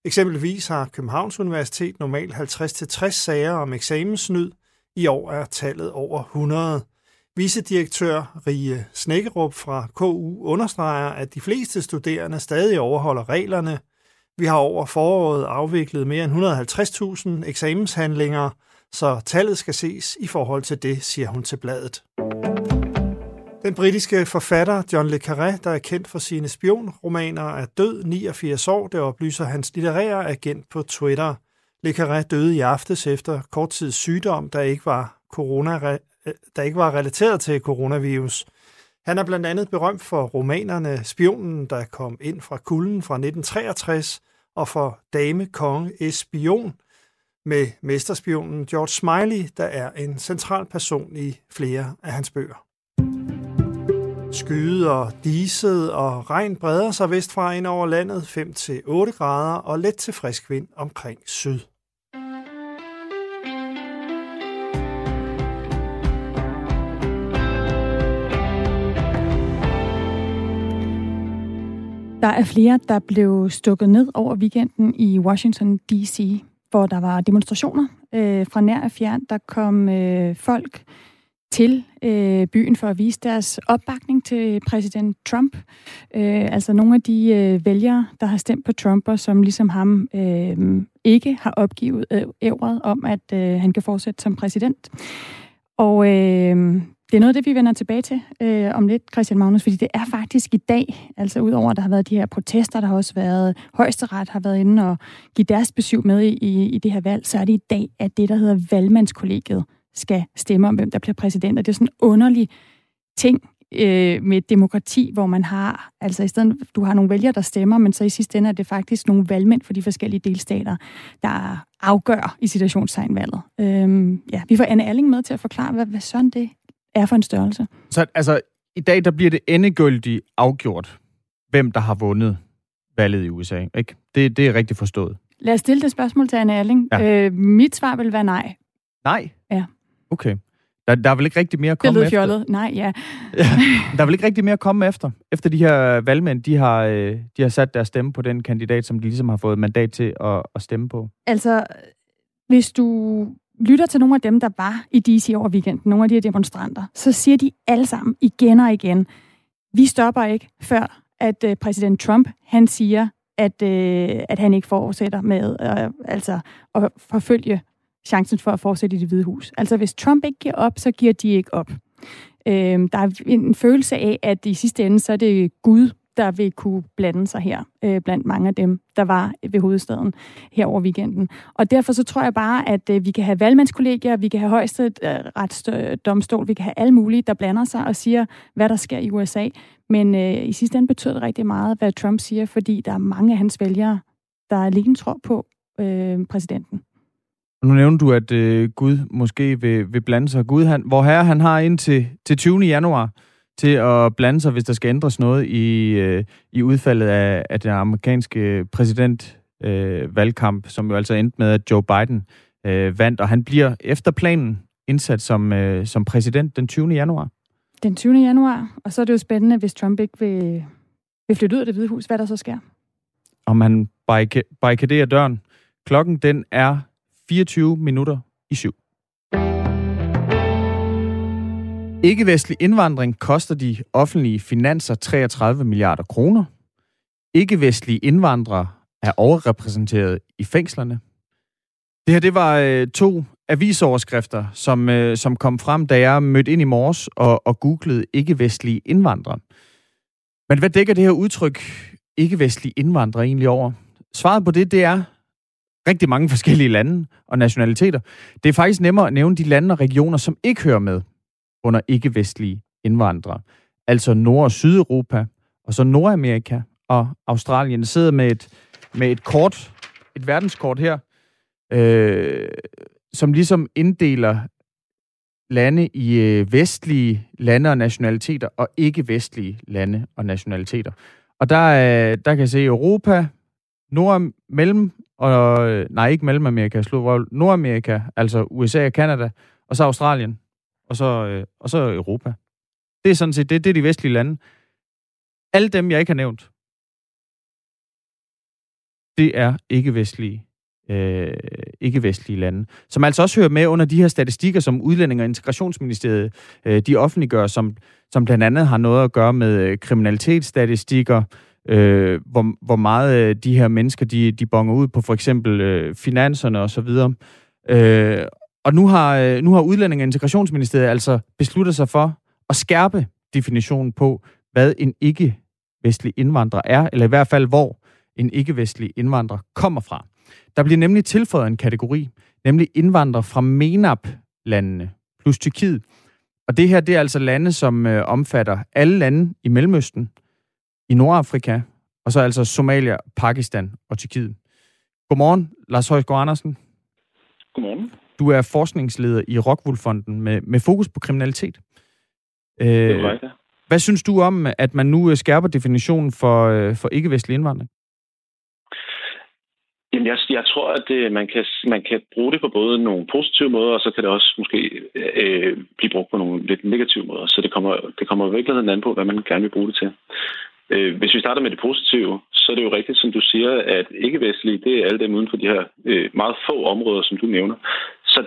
Speaker 15: Eksempelvis har Københavns Universitet normalt 50-60 sager om eksamensnyd. I år er tallet over 100. Vicedirektør Rie Snækkerup fra KU understreger, at de fleste studerende stadig overholder reglerne, vi har over foråret afviklet mere end 150.000 eksamenshandlinger, så tallet skal ses i forhold til det, siger hun til bladet. Den britiske forfatter John le Carré, der er kendt for sine spionromaner, er død 89 år, det oplyser hans litterære agent på Twitter. Le Carré døde i aftes efter kort tids sygdom, der ikke var, corona, der ikke var relateret til coronavirus. Han er blandt andet berømt for romanerne Spionen, der kom ind fra kulden fra 1963, og for Dame konge Espion med mesterspionen George Smiley, der er en central person i flere af hans bøger. Skyet og diset og regn breder sig vestfra ind over landet 5-8 grader og let til frisk vind omkring syd.
Speaker 2: Der er flere, der blev stukket ned over weekenden i Washington D.C., hvor der var demonstrationer øh, fra nær og fjern. Der kom øh, folk til øh, byen for at vise deres opbakning til præsident Trump. Øh, altså nogle af de øh, vælgere, der har stemt på Trump, og som ligesom ham øh, ikke har opgivet øh, ævret om, at øh, han kan fortsætte som præsident. Og øh, det er noget af det, vi vender tilbage til øh, om lidt, Christian Magnus, fordi det er faktisk i dag, altså udover at der har været de her protester, der har også været, højesteret har været inde og give deres besøg med i, i, i det her valg, så er det i dag, at det, der hedder valgmandskollegiet, skal stemme om, hvem der bliver præsident. Og det er sådan en underlig ting øh, med et demokrati, hvor man har, altså i stedet, du har nogle vælgere, der stemmer, men så i sidste ende er det faktisk nogle valgmænd for de forskellige delstater, der afgør i situationstegn valget. Øhm, ja, vi får Anne Alling med til at forklare, hvad, hvad sådan det er for en størrelse.
Speaker 1: Så altså, i dag der bliver det endegyldigt afgjort, hvem der har vundet valget i USA. Ikke? Det, det er rigtigt forstået.
Speaker 2: Lad os stille det spørgsmål til Anne Alling. Ja. Øh, mit svar vil være nej.
Speaker 1: Nej?
Speaker 2: Ja.
Speaker 1: Okay. Der, der er vel ikke rigtig mere at
Speaker 2: Det
Speaker 1: komme
Speaker 2: lød
Speaker 1: efter?
Speaker 2: fjollet. Nej, ja.
Speaker 1: Der er vel ikke rigtig mere at komme efter? Efter de her valgmænd, de har, øh, de har sat deres stemme på den kandidat, som de ligesom har fået mandat til at, at stemme på.
Speaker 2: Altså, hvis du lytter til nogle af dem, der var i DC over weekenden, nogle af de her demonstranter, så siger de alle sammen igen og igen, vi stopper ikke, før at øh, præsident Trump, han siger, at, øh, at han ikke fortsætter med øh, altså, at forfølge chancen for at fortsætte i det hvide hus. Altså, hvis Trump ikke giver op, så giver de ikke op. Øh, der er en følelse af, at i sidste ende, så er det Gud, der vil kunne blande sig her, øh, blandt mange af dem, der var ved hovedstaden her over weekenden. Og derfor så tror jeg bare, at øh, vi kan have valgmandskollegier, vi kan have højeste øh, retsdomstol, vi kan have alle mulige, der blander sig og siger, hvad der sker i USA. Men øh, i sidste ende betyder det rigtig meget, hvad Trump siger, fordi der er mange af hans vælgere, der alene tror på øh, præsidenten.
Speaker 1: Nu nævner du, at øh, Gud måske vil, vil blande sig. Gud, han, hvor herre han har indtil til 20. januar til at blande sig, hvis der skal ændres noget i, øh, i udfaldet af, af den amerikanske præsidentvalgkamp, øh, som jo altså endte med, at Joe Biden øh, vandt. Og han bliver efter planen indsat som, øh, som præsident den 20. januar.
Speaker 2: Den 20. januar, og så er det jo spændende, hvis Trump ikke vil, vil flytte ud af det hvide hus, hvad der så sker.
Speaker 1: Om han barrika- barrikaderer døren. Klokken den er 24 minutter i syv. Ikke-vestlig indvandring koster de offentlige finanser 33 milliarder kroner. Ikke-vestlige indvandrere er overrepræsenteret i fængslerne. Det her, det var øh, to avisoverskrifter, som, øh, som kom frem, da jeg mødte ind i morges og, og googlede ikke-vestlige indvandrere. Men hvad dækker det her udtryk ikke-vestlige indvandrere egentlig over? Svaret på det, det er rigtig mange forskellige lande og nationaliteter. Det er faktisk nemmere at nævne de lande og regioner, som ikke hører med under ikke-vestlige indvandrere. Altså Nord- og Sydeuropa, og så Nordamerika og Australien. Jeg sidder med et, med et kort, et verdenskort her, øh, som ligesom inddeler lande i øh, vestlige lande og nationaliteter, og ikke-vestlige lande og nationaliteter. Og der, øh, der kan jeg se Europa, Nord, mellem, og, øh, nej, ikke Mellemamerika, slå Nordamerika, altså USA og Kanada, og så Australien, og så, øh, og så Europa. Det er sådan set, det, det er de vestlige lande. Alle dem, jeg ikke har nævnt, det er ikke-vestlige øh, ikke-vestlige lande, som altså også hører med under de her statistikker, som Udlænding- og Integrationsministeriet øh, de offentliggør, som, som blandt andet har noget at gøre med øh, kriminalitetsstatistikker, øh, hvor, hvor meget øh, de her mennesker, de, de bonger ud på for eksempel øh, finanserne osv. Øh, og nu har, øh, nu har Udlænding- og Integrationsministeriet altså besluttet sig for at skærpe definitionen på, hvad en ikke-vestlig indvandrer er, eller i hvert fald, hvor en ikke-vestlig indvandrer kommer fra. Der bliver nemlig tilføjet en kategori, nemlig indvandrere fra MENAP-landene plus Tyrkiet. Og det her, det er altså lande, som øh, omfatter alle lande i Mellemøsten, i Nordafrika, og så altså Somalia, Pakistan og Tyrkiet. Godmorgen, Lars Højsgaard Andersen.
Speaker 17: Godmorgen.
Speaker 1: Du er forskningsleder i Rockwool-fonden med, med fokus på kriminalitet. Øh,
Speaker 17: Det ja.
Speaker 1: Hvad synes du om, at man nu øh, skærper definitionen for, øh, for ikke-vestlig indvandring?
Speaker 17: Jamen, jeg, jeg tror, at det, man, kan, man kan bruge det på både nogle positive måder, og så kan det også måske øh, blive brugt på nogle lidt negative måder. Så det kommer, det kommer i virkeligheden an på, hvad man gerne vil bruge det til. Øh, hvis vi starter med det positive, så er det jo rigtigt, som du siger, at ikke-vestlige, det er alle dem uden for de her øh, meget få områder, som du nævner. Så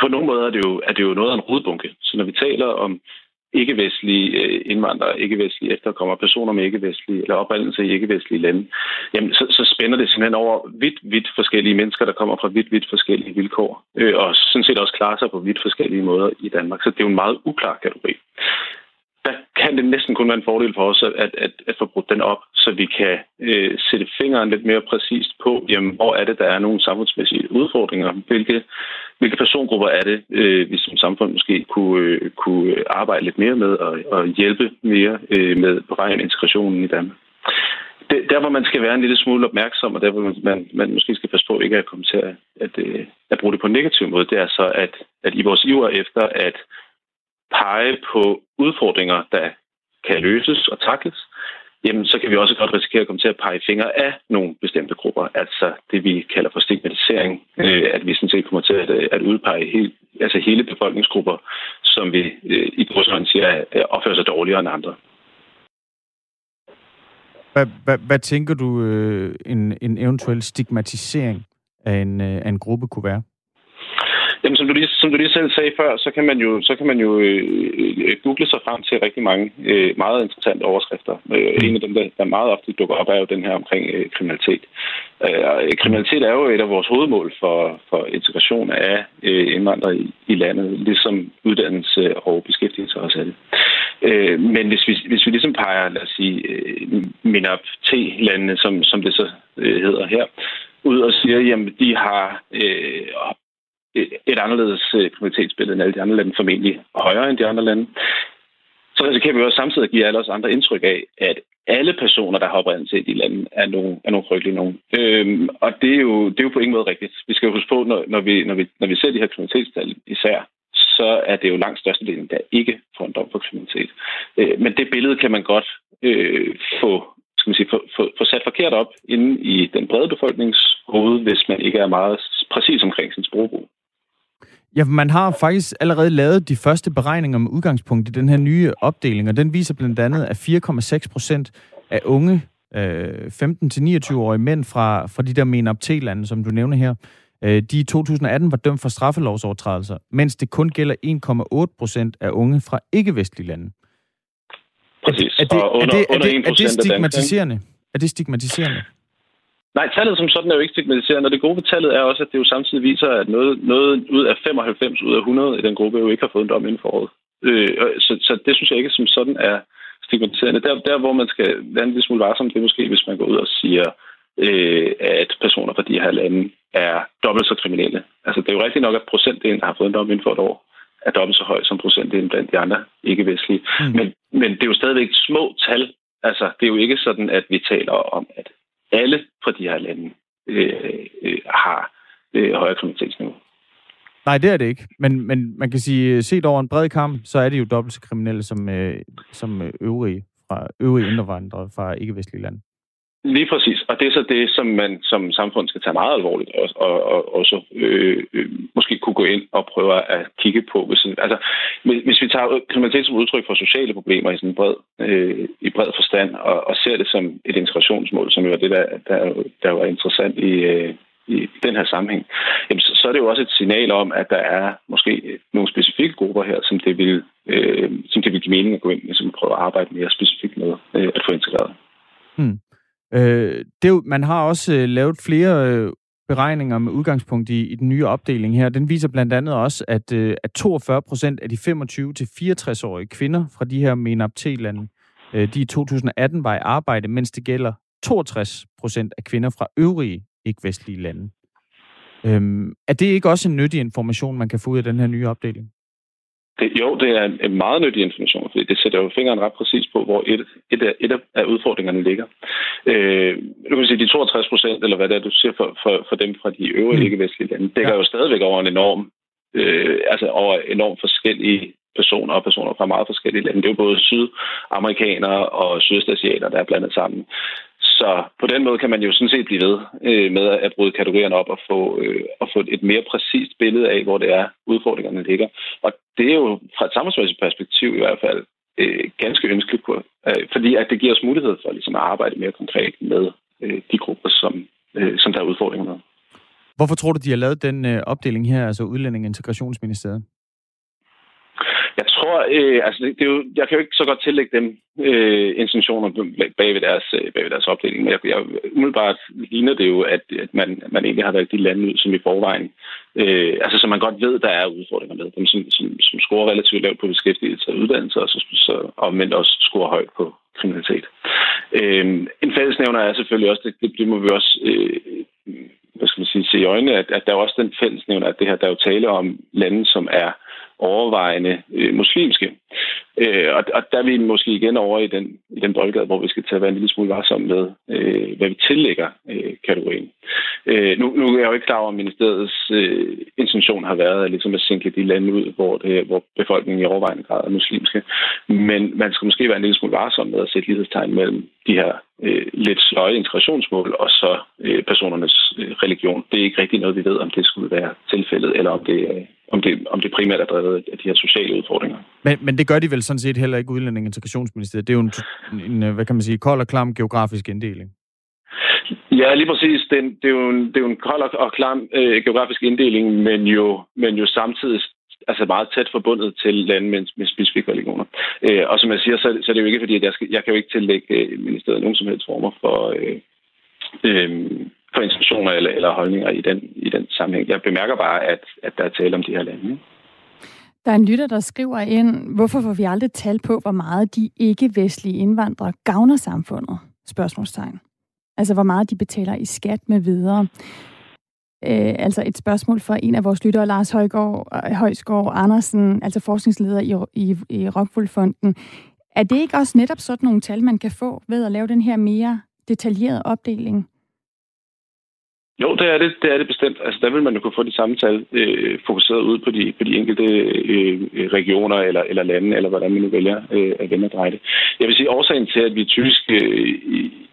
Speaker 17: på nogle måder er det jo, er det jo noget af en rodbunke. Så når vi taler om ikke-vestlige øh, indvandrere, ikke-vestlige efterkommere, personer med ikke-vestlige eller oprindelse i ikke-vestlige lande, jamen så, så spænder det simpelthen over vidt, vidt forskellige mennesker, der kommer fra vidt, vidt forskellige vilkår, øh, og sådan set også klarer sig på vidt forskellige måder i Danmark. Så det er jo en meget uklar kategori der kan det næsten kun være en fordel for os at, at, at få brudt den op, så vi kan øh, sætte fingeren lidt mere præcist på, jamen, hvor er det, der er nogle samfundsmæssige udfordringer. Hvilke, hvilke persongrupper er det, øh, vi som samfund måske kunne, øh, kunne arbejde lidt mere med og, og hjælpe mere øh, med på vejen integrationen i Danmark. Det, der, hvor man skal være en lille smule opmærksom, og der, hvor man, man måske skal passe på ikke at komme til at, at, at, at bruge det på en negativ måde, det er så, at, at i vores iver efter at pege på udfordringer, der kan løses og takles, jamen så kan vi også godt risikere at komme til at pege fingre af nogle bestemte grupper. Altså det, vi kalder for stigmatisering. Øh, at vi sådan set kommer til at, at udpege helt, altså hele befolkningsgrupper, som vi øh, i vores siger øh, opfører sig dårligere end andre.
Speaker 1: Hvad, hvad, hvad tænker du, øh, en, en eventuel stigmatisering af en, øh, af en gruppe kunne være?
Speaker 17: Jamen, som du lige, som du lige selv sagde før, så kan man jo, så kan man jo øh, øh, øh, google sig frem til rigtig mange øh, meget interessante overskrifter. Øh, en af dem, der, der meget ofte dukker op, er jo den her omkring øh, kriminalitet. Øh, øh, kriminalitet er jo et af vores hovedmål for, for integration af øh, indvandrere i, i landet, ligesom uddannelse og beskæftigelse også er det. Øh, men hvis vi, hvis vi ligesom peger, lad os sige, øh, MINAP-T-landene, som, som det så øh, hedder her, ud og siger, jamen de har øh, et anderledes øh, kriminalitetsbillede end alle de andre lande, formentlig højere end de andre lande, så risikerer vi også samtidig at give alle os andre indtryk af, at alle personer, der har oprindelse i de lande, er nogle, er nogle frygtelige nogen. Øhm, og det er, jo, det er jo på ingen måde rigtigt. Vi skal jo huske på, når, når, vi, når, vi, når vi ser de her kriminalitetstal især, så er det jo langt størstedelen, der ikke får en dom for kriminalitet. Øh, men det billede kan man godt øh, få, skal man sige, få, få, få sat forkert op inde i den brede befolkningshoved, hvis man ikke er meget præcis omkring sin sprogbrug.
Speaker 1: Ja, man har faktisk allerede lavet de første beregninger med udgangspunkt i den her nye opdeling, og den viser blandt andet, at 4,6 procent af unge øh, 15-29-årige mænd fra, fra de der MENAPT-lande, som du nævner her, øh, de i 2018 var dømt for straffelovsovertrædelser, mens det kun gælder 1,8 procent af unge fra ikke-vestlige lande.
Speaker 17: Præcis.
Speaker 1: Er det, er det, er det, er det, er det stigmatiserende? Er det stigmatiserende?
Speaker 17: Nej, tallet som sådan er jo ikke stigmatiserende, og det gode ved tallet er også, at det jo samtidig viser, at noget, noget ud af 95 ud af 100 i den gruppe jo ikke har fået en dom inden for året. Øh, så, så det synes jeg ikke som sådan er stigmatiserende. Der, der hvor man skal være en lille smule varsom, det er måske, hvis man går ud og siger, øh, at personer fra de her lande er dobbelt så kriminelle. Altså, det er jo rigtigt nok, at procentdelen, der har fået en dom inden for et år, er dobbelt så høj som procentdelen blandt de andre ikke-vestlige. Mm. Men, men det er jo stadigvæk små tal. Altså, det er jo ikke sådan, at vi taler om, at alle fra de her lande øh, øh, har øh, højere kriminalitetsniveau.
Speaker 1: Nej, det er det ikke. Men, men man kan sige, øh, set over en bred kamp, så er det jo dobbelt så kriminelle som, øh, som øh, øvrige, fra, øvrige indvandrere fra ikke-vestlige lande.
Speaker 17: Lige præcis, og det er så det, som man som samfund skal tage meget alvorligt, og, og, og så øh, øh, måske kunne gå ind og prøve at kigge på. Hvis, altså, hvis vi tager kriminalitet som udtryk for sociale problemer i sådan en bred, øh, i bred forstand, og, og ser det som et integrationsmål, som jo er det, der, der, der var interessant i, øh, i den her sammenhæng, jamen, så, så er det jo også et signal om, at der er måske nogle specifikke grupper her, som det vil, øh, som det vil give mening at gå ind og ligesom prøve at arbejde mere specifikt med øh, at få integreret.
Speaker 1: Hmm. Øh, det, man har også øh, lavet flere øh, beregninger med udgangspunkt i, i den nye opdeling her. Den viser blandt andet også, at, øh, at 42 procent af de 25-64-årige kvinder fra de her MENAPT-lande, øh, de i 2018 var i arbejde, mens det gælder 62 procent af kvinder fra øvrige ikke-vestlige lande. Øhm, er det ikke også en nyttig information, man kan få ud af den her nye opdeling?
Speaker 17: Det, jo, det er en meget nyttig information, fordi det sætter jo fingeren ret præcis på, hvor et, et, af, et af udfordringerne ligger. Øh, du kan sige, de 62 procent, eller hvad det er, du siger for, for, for dem fra de øvrige mm. ikke-vestlige lande, dækker ja. jo stadigvæk over en enorm, øh, altså over enormt forskellige personer og personer fra meget forskellige lande. Det er jo både sydamerikanere og sydøstasiater, der er blandet sammen. Så på den måde kan man jo sådan set blive ved øh, med at bryde kategorierne op og få, øh, og få et mere præcist billede af, hvor det er, udfordringerne ligger. Og det er jo fra et samfundsmæssigt perspektiv i hvert fald øh, ganske ønskeligt, på, øh, fordi at det giver os mulighed for ligesom, at arbejde mere konkret med øh, de grupper, som, øh, som der er udfordringer med.
Speaker 1: Hvorfor tror du, de har lavet den øh, opdeling her, altså Udlænding- og Integrationsministeriet?
Speaker 17: Tror, øh, altså det, det er jo, jeg kan jo ikke så godt tillægge dem øh, intentioner bag ved deres, øh, bag ved deres opdeling, men jeg, jeg, umiddelbart ligner det jo, at, at man, man egentlig har valgt de lande ud, som i forvejen, øh, altså som man godt ved, der er udfordringer med, dem som, som, som scorer relativt lavt på beskæftigelse og uddannelse, og så, så men også scorer højt på kriminalitet. Øh, en fællesnævner er selvfølgelig også, det, det, det må vi også øh, hvad skal man sige, se i øjnene, at, at der er også den fællesnævner, at det her, der er jo tale om lande, som er overvejende øh, muslimske. Øh, og, og der er vi måske igen over i den, i den boldgade, hvor vi skal tage at være en lille smule varsom med, øh, hvad vi tillægger øh, kategorien. Øh, nu, nu er jeg jo ikke klar over, om ministeriets øh, intention har været at, ligesom at sænke de lande ud, hvor, det, hvor befolkningen i overvejende grad er muslimske. Men man skal måske være en lille smule varsom med at sætte lighedstegn mellem de her øh, lidt sløje integrationsmål og så øh, personernes øh, religion. Det er ikke rigtig noget, vi ved, om det skulle være tilfældet, eller om det, øh, om det, om det primært er drevet af de her sociale udfordringer.
Speaker 1: Men, men det gør de vel sådan set heller ikke udlænding integrationsministeriet. Det er jo en, en, hvad kan man sige, kold og klam geografisk inddeling.
Speaker 17: Ja, lige præcis. Det, det, er, jo en, det er jo en kold og klam øh, geografisk inddeling, men jo, men jo samtidig altså meget tæt forbundet til lande med, med specifikke religioner. Øh, og som jeg siger, så, så er det jo ikke fordi, at jeg, skal, jeg kan jo ikke tillægge øh, ministeriet nogen som helst former for, øh, øh, for institutioner eller, eller holdninger i den, i den sammenhæng. Jeg bemærker bare, at, at der er tale om de her lande.
Speaker 2: Der er en lytter, der skriver ind, hvorfor får vi aldrig tal på, hvor meget de ikke-vestlige indvandrere gavner samfundet? Spørgsmålstegn. Altså, hvor meget de betaler i skat med videre. Øh, altså et spørgsmål fra en af vores lyttere, Lars Højgaard, øh, Højsgaard Andersen, altså forskningsleder i, i, i Rockwool-fonden. Er det ikke også netop sådan nogle tal, man kan få ved at lave den her mere detaljerede opdeling?
Speaker 17: Jo, det er det, det er det bestemt. Altså, der vil man jo kunne få de samme tal øh, fokuseret ud på de, på de enkelte øh, øh regioner eller, eller lande, eller hvordan man nu vælger øh, at vende og dreje det. Jeg vil sige, årsagen til, at vi typisk, øh,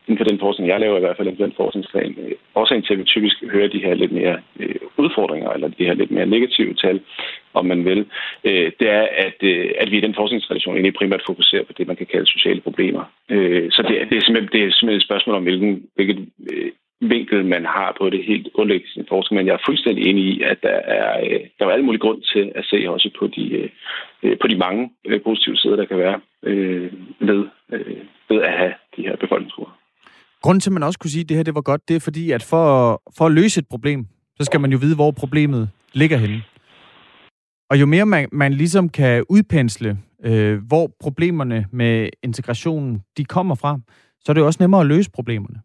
Speaker 17: inden for den forskning, jeg laver i hvert fald, inden for den forskningsplan, øh, årsagen til, at vi typisk hører de her lidt mere øh, udfordringer, eller de her lidt mere negative tal, om man vil, øh, det er, at, øh, at vi i den forskningstradition egentlig primært fokuserer på det, man kan kalde sociale problemer. Øh, så det, det, er simpelthen, det er simpelthen et spørgsmål om, hvilken, hvilket øh, vinkel, man har på det helt grundlæggende forskning, men jeg er fuldstændig enig i, at der er, øh, der er alle mulige grund til at se også på de, øh, øh, på de mange øh, positive sider, der kan være øh, ved, øh, ved at have de her befolkningsgrupper.
Speaker 1: Grunden til, at man også kunne sige, at det her det var godt, det er fordi, at for, for at løse et problem, så skal man jo vide, hvor problemet ligger henne. Og jo mere man, man ligesom kan udpensle, øh, hvor problemerne med integrationen de kommer fra, så er det jo også nemmere at løse problemerne.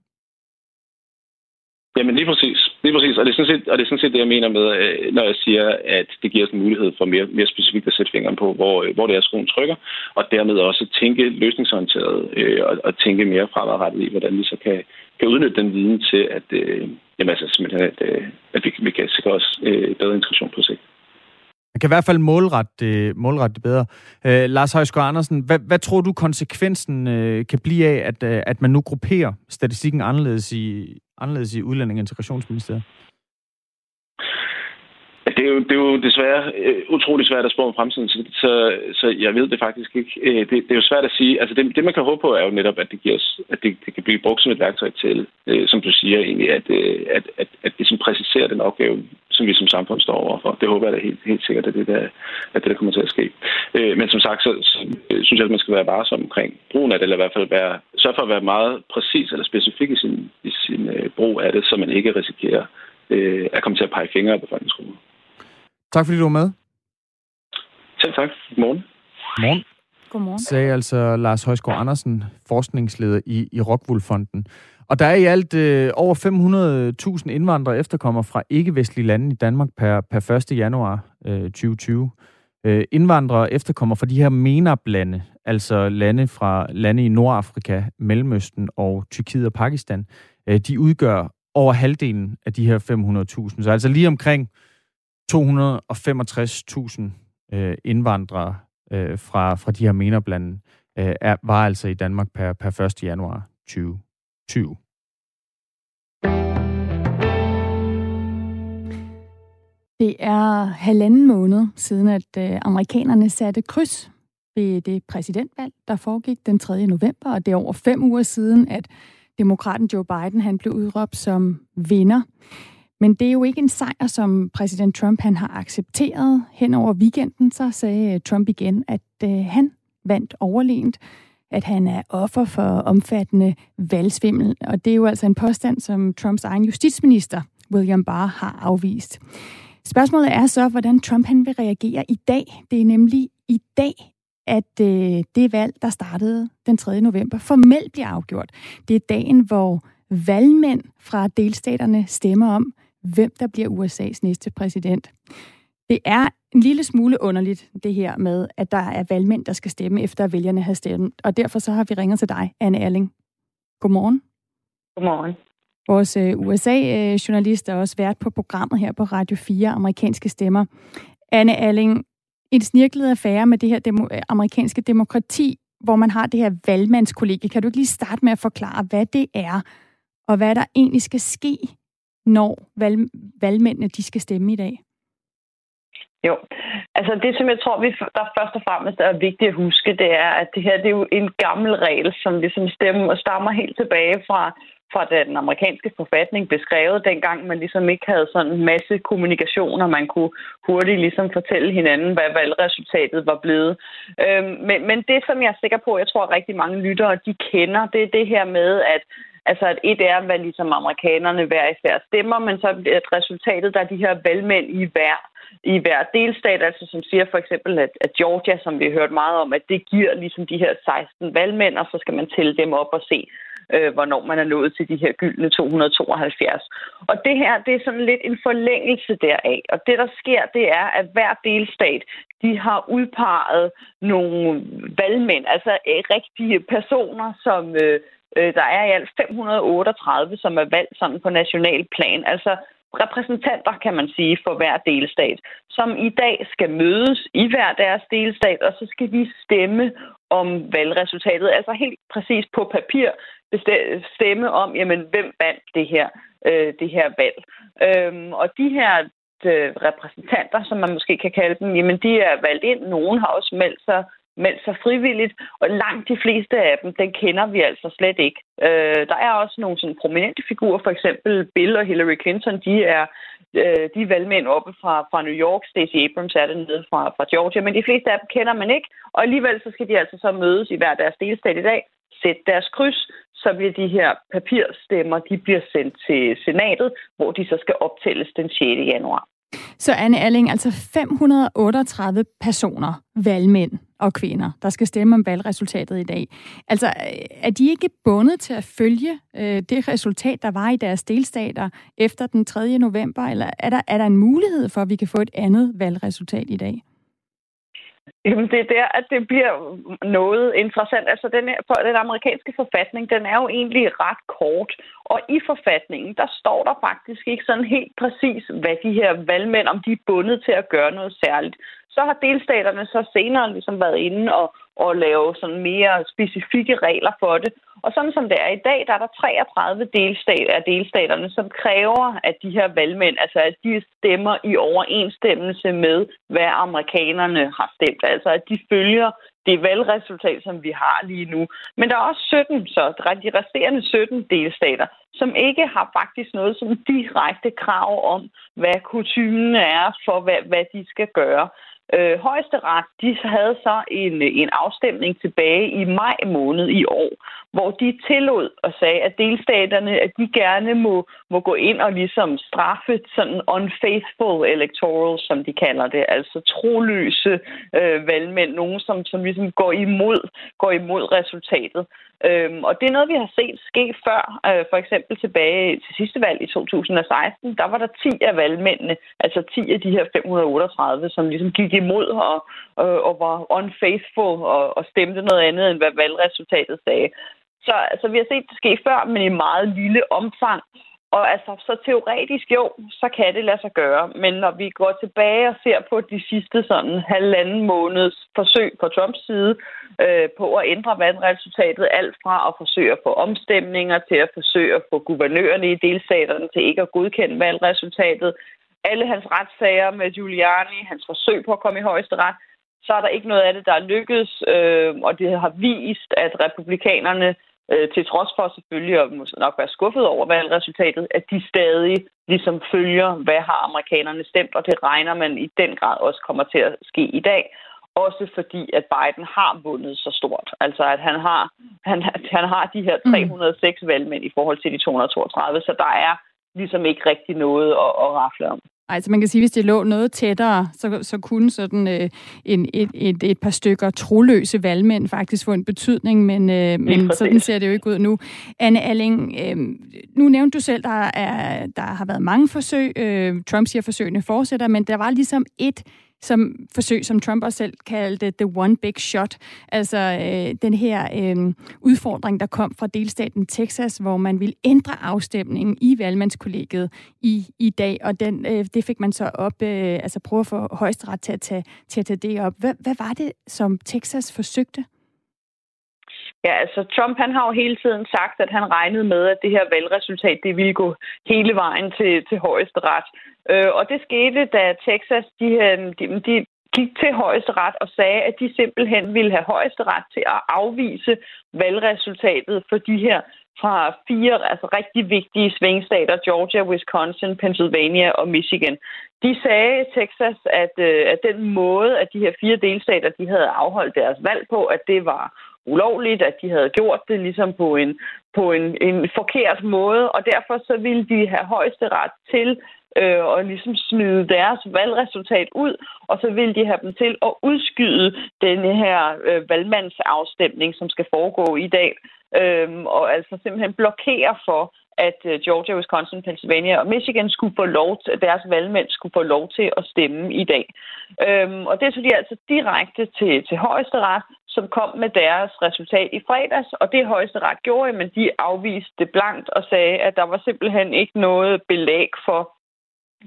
Speaker 17: Jamen lige præcis. Lige præcis. Og det, er sådan set, og det er sådan set det, jeg mener med, øh, når jeg siger, at det giver os en mulighed for mere, mere specifikt at sætte fingeren på, hvor, øh, hvor det er, skoen trykker, og dermed også tænke løsningsorienteret øh, og, og tænke mere fremadrettet i, hvordan vi så kan, kan udnytte den viden til, at, øh, jamen, altså, simpelthen, at, øh, at vi, vi kan sikre os øh, bedre integration på sigt.
Speaker 1: Man kan i hvert fald målrette, målrette det bedre. Øh, Lars Højsgaard Andersen, hvad, hvad tror du konsekvensen øh, kan blive af, at, øh, at man nu grupperer statistikken anderledes i, anderledes i Udlænding- og Integrationsministeriet?
Speaker 17: Det er jo, det er jo desværre øh, utrolig svært at spå om fremtiden, så, så, så jeg ved det faktisk ikke. Øh, det, det er jo svært at sige. Altså det, det, man kan håbe på, er jo netop, at det, giver os, at det, det kan blive brugt som et værktøj til, øh, som du siger egentlig, at, øh, at, at, at det som præciserer den opgave, som vi som samfund står overfor. Det håber jeg da helt, helt sikkert, at det, der, at det der kommer til at ske. Øh, men som sagt, så, så synes jeg, at man skal være varsom omkring brugen af det, eller i hvert fald være, sørge for at være meget præcis eller specifik i sin, i sin øh, brug af det, så man ikke risikerer øh, at komme til at pege fingre af befolkningsgrupper.
Speaker 1: Tak fordi du var med.
Speaker 17: Selv tak. Godmorgen.
Speaker 1: Godmorgen.
Speaker 2: Godmorgen.
Speaker 1: Sagde altså Lars Højsgaard Andersen, forskningsleder i, i Rockwool-fonden. Og der er i alt øh, over 500.000 indvandrere efterkommer fra ikke-vestlige lande i Danmark per, per 1. januar øh, 2020. Øh, indvandrere efterkommer fra de her MENAP-lande, altså lande fra lande i Nordafrika, Mellemøsten og Tyrkiet og Pakistan. Øh, de udgør over halvdelen af de her 500.000. Så altså lige omkring 265.000 øh, indvandrere øh, fra, fra de her MENAP-lande øh, er, var altså i Danmark per, per 1. januar 2020.
Speaker 2: Det er halvanden måned siden, at øh, amerikanerne satte kryds ved det præsidentvalg, der foregik den 3. november, og det er over fem uger siden, at demokraten Joe Biden han blev udråbt som vinder. Men det er jo ikke en sejr, som præsident Trump han har accepteret. Hen over weekenden så sagde øh, Trump igen, at øh, han vandt overlegent, at han er offer for omfattende valgsvimmel. Og det er jo altså en påstand, som Trumps egen justitsminister, William Barr, har afvist. Spørgsmålet er så, hvordan Trump han vil reagere i dag. Det er nemlig i dag, at øh, det valg, der startede den 3. november, formelt bliver afgjort. Det er dagen, hvor valgmænd fra delstaterne stemmer om, hvem der bliver USA's næste præsident. Det er en lille smule underligt, det her med, at der er valgmænd, der skal stemme, efter at vælgerne har stemt. Og derfor så har vi ringet til dig, Anne Erling. Godmorgen.
Speaker 4: Godmorgen.
Speaker 2: Vores øh, USA-journalist er også vært på programmet her på Radio 4, Amerikanske Stemmer. Anne Erling, en snirklet affære med det her demo- øh, amerikanske demokrati, hvor man har det her valgmandskollegie. Kan du ikke lige starte med at forklare, hvad det er, og hvad der egentlig skal ske, når valg- valgmændene de skal stemme i dag?
Speaker 4: Jo, altså det, som jeg tror, vi der først og fremmest er vigtigt at huske, det er, at det her det er jo en gammel regel, som ligesom stemmer og stammer helt tilbage fra, fra da den amerikanske forfatning blev skrevet, dengang man ligesom ikke havde sådan en masse kommunikation, og man kunne hurtigt ligesom fortælle hinanden, hvad valgresultatet var blevet. Øhm, men, men det, som jeg er sikker på, jeg tror, at rigtig mange lyttere, de kender, det er det her med, at Altså at et er, hvad ligesom amerikanerne hver især stemmer, men så er resultatet, der er de her valgmænd i hver i hver delstat, altså som siger for eksempel, at, at Georgia, som vi har hørt meget om, at det giver ligesom de her 16 valgmænd, og så skal man tælle dem op og se, øh, hvornår man er nået til de her gyldne 272. Og det her, det er sådan lidt en forlængelse deraf. Og det, der sker, det er, at hver delstat, de har udpeget nogle valgmænd, altså øh, rigtige personer, som... Øh, øh, der er i alt 538, som er valgt sådan på national plan. Altså repræsentanter, kan man sige, for hver delstat, som i dag skal mødes i hver deres delstat, og så skal de stemme om valgresultatet, altså helt præcis på papir stemme om, jamen, hvem vandt det her, øh, det her valg. Øhm, og de her øh, repræsentanter, som man måske kan kalde dem, jamen, de er valgt ind. Nogen har også meldt sig meldt sig frivilligt, og langt de fleste af dem, den kender vi altså slet ikke. Øh, der er også nogle sådan prominente figurer, for eksempel Bill og Hillary Clinton, de er, øh, de er valgmænd oppe fra, fra New York, Stacey Abrams er det nede fra, fra Georgia, men de fleste af dem kender man ikke, og alligevel så skal de altså så mødes i hver deres delstat i dag, sætte deres kryds, så bliver de her papirstemmer, de bliver sendt til senatet, hvor de så skal optælles den 6. januar.
Speaker 2: Så Anne Alling, altså 538 personer, valgmænd og kvinder, der skal stemme om valgresultatet i dag. Altså, er de ikke bundet til at følge øh, det resultat, der var i deres delstater efter den 3. november, eller er der, er der en mulighed for, at vi kan få et andet valgresultat i dag?
Speaker 4: Jamen, det er der, at det bliver noget interessant. Altså, den, her, den amerikanske forfatning, den er jo egentlig ret kort. Og i forfatningen, der står der faktisk ikke sådan helt præcis, hvad de her valgmænd, om de er bundet til at gøre noget særligt. Så har delstaterne så senere ligesom været inde og, og lave sådan mere specifikke regler for det. Og sådan som det er i dag, der er der 33 delstater af delstaterne, som kræver, at de her valgmænd, altså at de stemmer i overensstemmelse med, hvad amerikanerne har stemt. Altså at de følger det valgresultat, som vi har lige nu. Men der er også 17, så de resterende 17 delstater, som ikke har faktisk noget som direkte krav om, hvad kutumen er for, hvad, hvad de skal gøre. Øh, Højesteret de havde så en, en afstemning tilbage i maj måned i år, hvor de tillod og sagde, at delstaterne at de gerne må, må gå ind og ligesom straffe sådan unfaithful electoral, som de kalder det, altså troløse øh, valgmænd, nogen som, som ligesom går imod, går imod resultatet. Øhm, og det er noget, vi har set ske før. Øh, for eksempel tilbage til sidste valg i 2016, der var der 10 af valgmændene, altså 10 af de her 538, som ligesom gik imod og, og, og var unfaithful og, og stemte noget andet, end hvad valgresultatet sagde. Så altså, vi har set det ske før, men i meget lille omfang. Og altså, så teoretisk jo, så kan det lade sig gøre. Men når vi går tilbage og ser på de sidste sådan halvanden måneds forsøg på Trumps side øh, på at ændre valgresultatet, alt fra at forsøge at få omstemninger til at forsøge at få guvernørerne i delstaterne til ikke at godkende valgresultatet, alle hans retssager med Giuliani, hans forsøg på at komme i højesteret, så er der ikke noget af det, der er lykkedes, øh, og det har vist, at republikanerne øh, til trods for selvfølgelig at måske nok være skuffet over valgresultatet, at de stadig ligesom følger, hvad har amerikanerne stemt, og det regner man i den grad også kommer til at ske i dag. Også fordi, at Biden har vundet så stort. Altså, at han har, han, han har de her 306 mm. valgmænd i forhold til de 232, så der er ligesom ikke rigtig noget at, at rafle om.
Speaker 2: Altså man kan sige, hvis det lå noget tættere, så, så kunne sådan øh, en, et, et, et par stykker troløse valgmænd faktisk få en betydning, men, øh, men sådan ser det jo ikke ud nu. Anne Alling, øh, nu nævnte du selv, der, er, der har været mange forsøg. Øh, Trump siger, at forsøgene fortsætter, men der var ligesom et som forsøg, som Trump også selv kaldte the one big shot. Altså øh, den her øh, udfordring, der kom fra delstaten Texas, hvor man ville ændre afstemningen i valgmandskollegiet i, i dag, og den, øh, det fik man så op, øh, altså prøve at få højesteret til at tage, til at tage det op. Hvad, hvad var det, som Texas forsøgte?
Speaker 4: Ja, altså Trump han har jo hele tiden sagt, at han regnede med, at det her valgresultat det ville gå hele vejen til, til højesteret. Øh, og det skete, da Texas de, øh, de, de gik til højesteret og sagde, at de simpelthen ville have højesteret til at afvise valgresultatet for de her fra fire altså rigtig vigtige svingstater, Georgia, Wisconsin, Pennsylvania og Michigan. De sagde Texas, at, øh, at den måde, at de her fire delstater de havde afholdt deres valg på, at det var ulovligt, at de havde gjort det ligesom på en, på en, en forkert måde, og derfor så ville de have højeste ret til øh, og ligesom smide deres valgresultat ud, og så vil de have dem til at udskyde denne her øh, valgmandsafstemning, som skal foregå i dag, øh, og altså simpelthen blokere for, at øh, Georgia, Wisconsin, Pennsylvania og Michigan skulle få lov til, deres valgmænd skulle få lov til at stemme i dag. Øhm, og det tog de altså direkte til, til højesteret, som kom med deres resultat i fredags, og det højesteret gjorde, men de afviste det blankt og sagde, at der var simpelthen ikke noget belæg for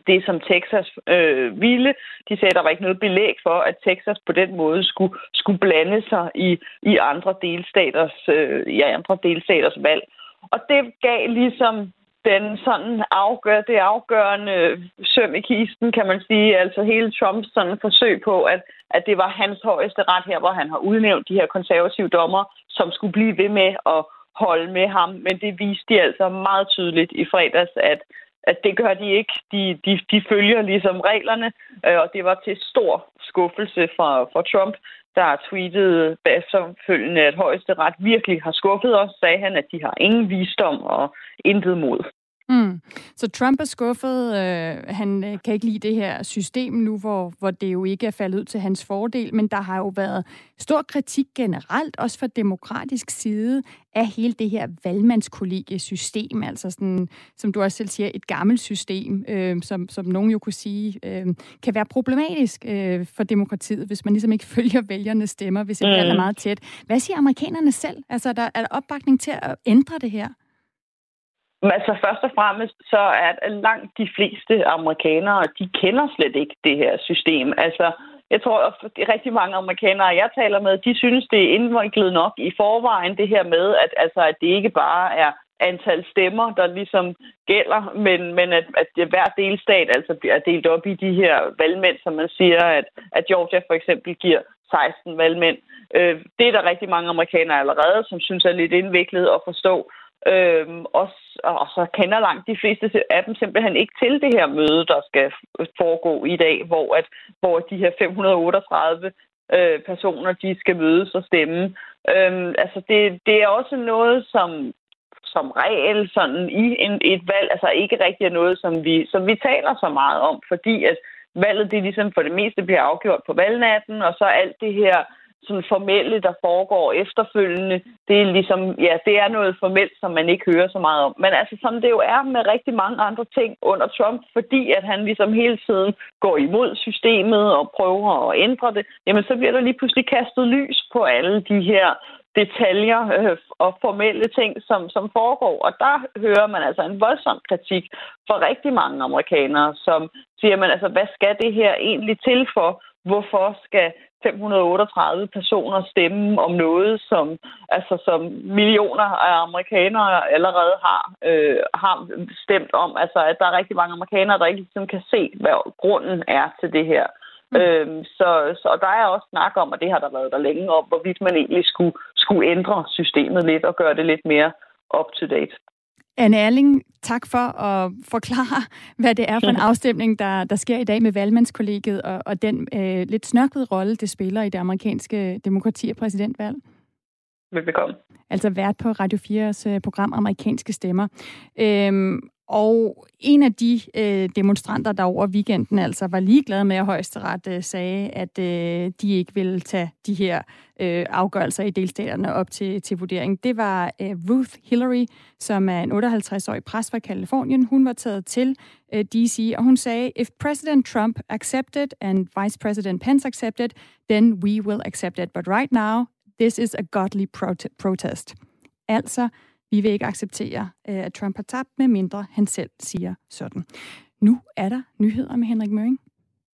Speaker 4: det, som Texas øh, ville. De sagde, at der var ikke noget belæg for, at Texas på den måde skulle, skulle blande sig i, i andre delstaters, øh, i andre delstaters valg. Og det gav ligesom den sådan afgør, det afgørende søm i kisten, kan man sige. Altså hele Trumps sådan forsøg på, at, at det var hans højeste ret her, hvor han har udnævnt de her konservative dommer, som skulle blive ved med at holde med ham. Men det viste de altså meget tydeligt i fredags, at, at det gør de ikke. De, de, de følger ligesom reglerne, øh, og det var til stor skuffelse for, for Trump, der tweetede bagfølgende, at højeste ret virkelig har skuffet os, sagde han, at de har ingen visdom og intet mod.
Speaker 2: Mm. Så Trump er skuffet. Øh, han øh, kan ikke lide det her system nu, hvor, hvor det jo ikke er faldet ud til hans fordel. Men der har jo været stor kritik generelt, også fra demokratisk side, af hele det her valgmandskollegiesystem. Altså sådan, som du også selv siger, et gammelt system, øh, som, som nogen jo kunne sige, øh, kan være problematisk øh, for demokratiet, hvis man ligesom ikke følger vælgernes stemmer, hvis et mm. valg er meget tæt. Hvad siger amerikanerne selv? Altså, der, er der opbakning til at ændre det her?
Speaker 4: Men altså først og fremmest, så er langt de fleste amerikanere, de kender slet ikke det her system. Altså, jeg tror, at rigtig mange amerikanere, jeg taler med, de synes, det er indviklet nok i forvejen, det her med, at, altså, at det ikke bare er antal stemmer, der ligesom gælder, men, men at, at hver delstat altså bliver delt op i de her valgmænd, som man siger, at, at Georgia for eksempel giver 16 valgmænd. Øh, det er der rigtig mange amerikanere allerede, som synes er lidt indviklet at forstå. Øhm, og, og så kender langt de fleste af dem simpelthen ikke til det her møde, der skal foregå i dag, hvor, at, hvor de her 538 øh, personer, de skal mødes og stemme. Øhm, altså det, det er også noget, som som regel sådan i en, et valg, altså ikke rigtig er noget, som vi, som vi taler så meget om, fordi at valget det ligesom for det meste bliver afgjort på valgnatten, og så alt det her sådan formelle, der foregår efterfølgende, det er ligesom, ja, det er noget formelt, som man ikke hører så meget om. Men altså, som det jo er med rigtig mange andre ting under Trump, fordi at han ligesom hele tiden går imod systemet og prøver at ændre det, jamen så bliver der lige pludselig kastet lys på alle de her detaljer øh, og formelle ting, som, som foregår. Og der hører man altså en voldsom kritik fra rigtig mange amerikanere, som siger, man altså, hvad skal det her egentlig til for? Hvorfor skal 538 personer stemme om noget, som, altså, som millioner af amerikanere allerede har, øh, har stemt om. Altså, at der er rigtig mange amerikanere, der ikke ligesom kan se, hvad grunden er til det her. Mm. Øhm, så, så der er også snak om, og det har der været der længe om, hvorvidt man egentlig skulle, skulle ændre systemet lidt og gøre det lidt mere up-to-date.
Speaker 2: Anne Erling, tak for at forklare, hvad det er for en afstemning, der, der sker i dag med valgmandskollegiet, og, og den øh, lidt snørklede rolle, det spiller i det amerikanske demokrati og præsidentvalg.
Speaker 4: Velbekomme.
Speaker 2: Altså vært på Radio 4's øh, program Amerikanske Stemmer. Øhm, og en af de øh, demonstranter, der over weekenden altså var ligeglade med, at højesteret øh, sagde, at øh, de ikke ville tage de her øh, afgørelser i delstaterne op til, til vurdering, det var øh, Ruth Hillary, som er en 58-årig præst fra Kalifornien. Hun var taget til øh, D.C., og hun sagde, if President Trump accepted and Vice President Pence accepted, then we will accept it. But right now, this is a godly prot- protest. Altså, vi vil ikke acceptere, øh, at Trump har tabt, med mindre han selv siger sådan. Nu er der nyheder med Henrik Møring.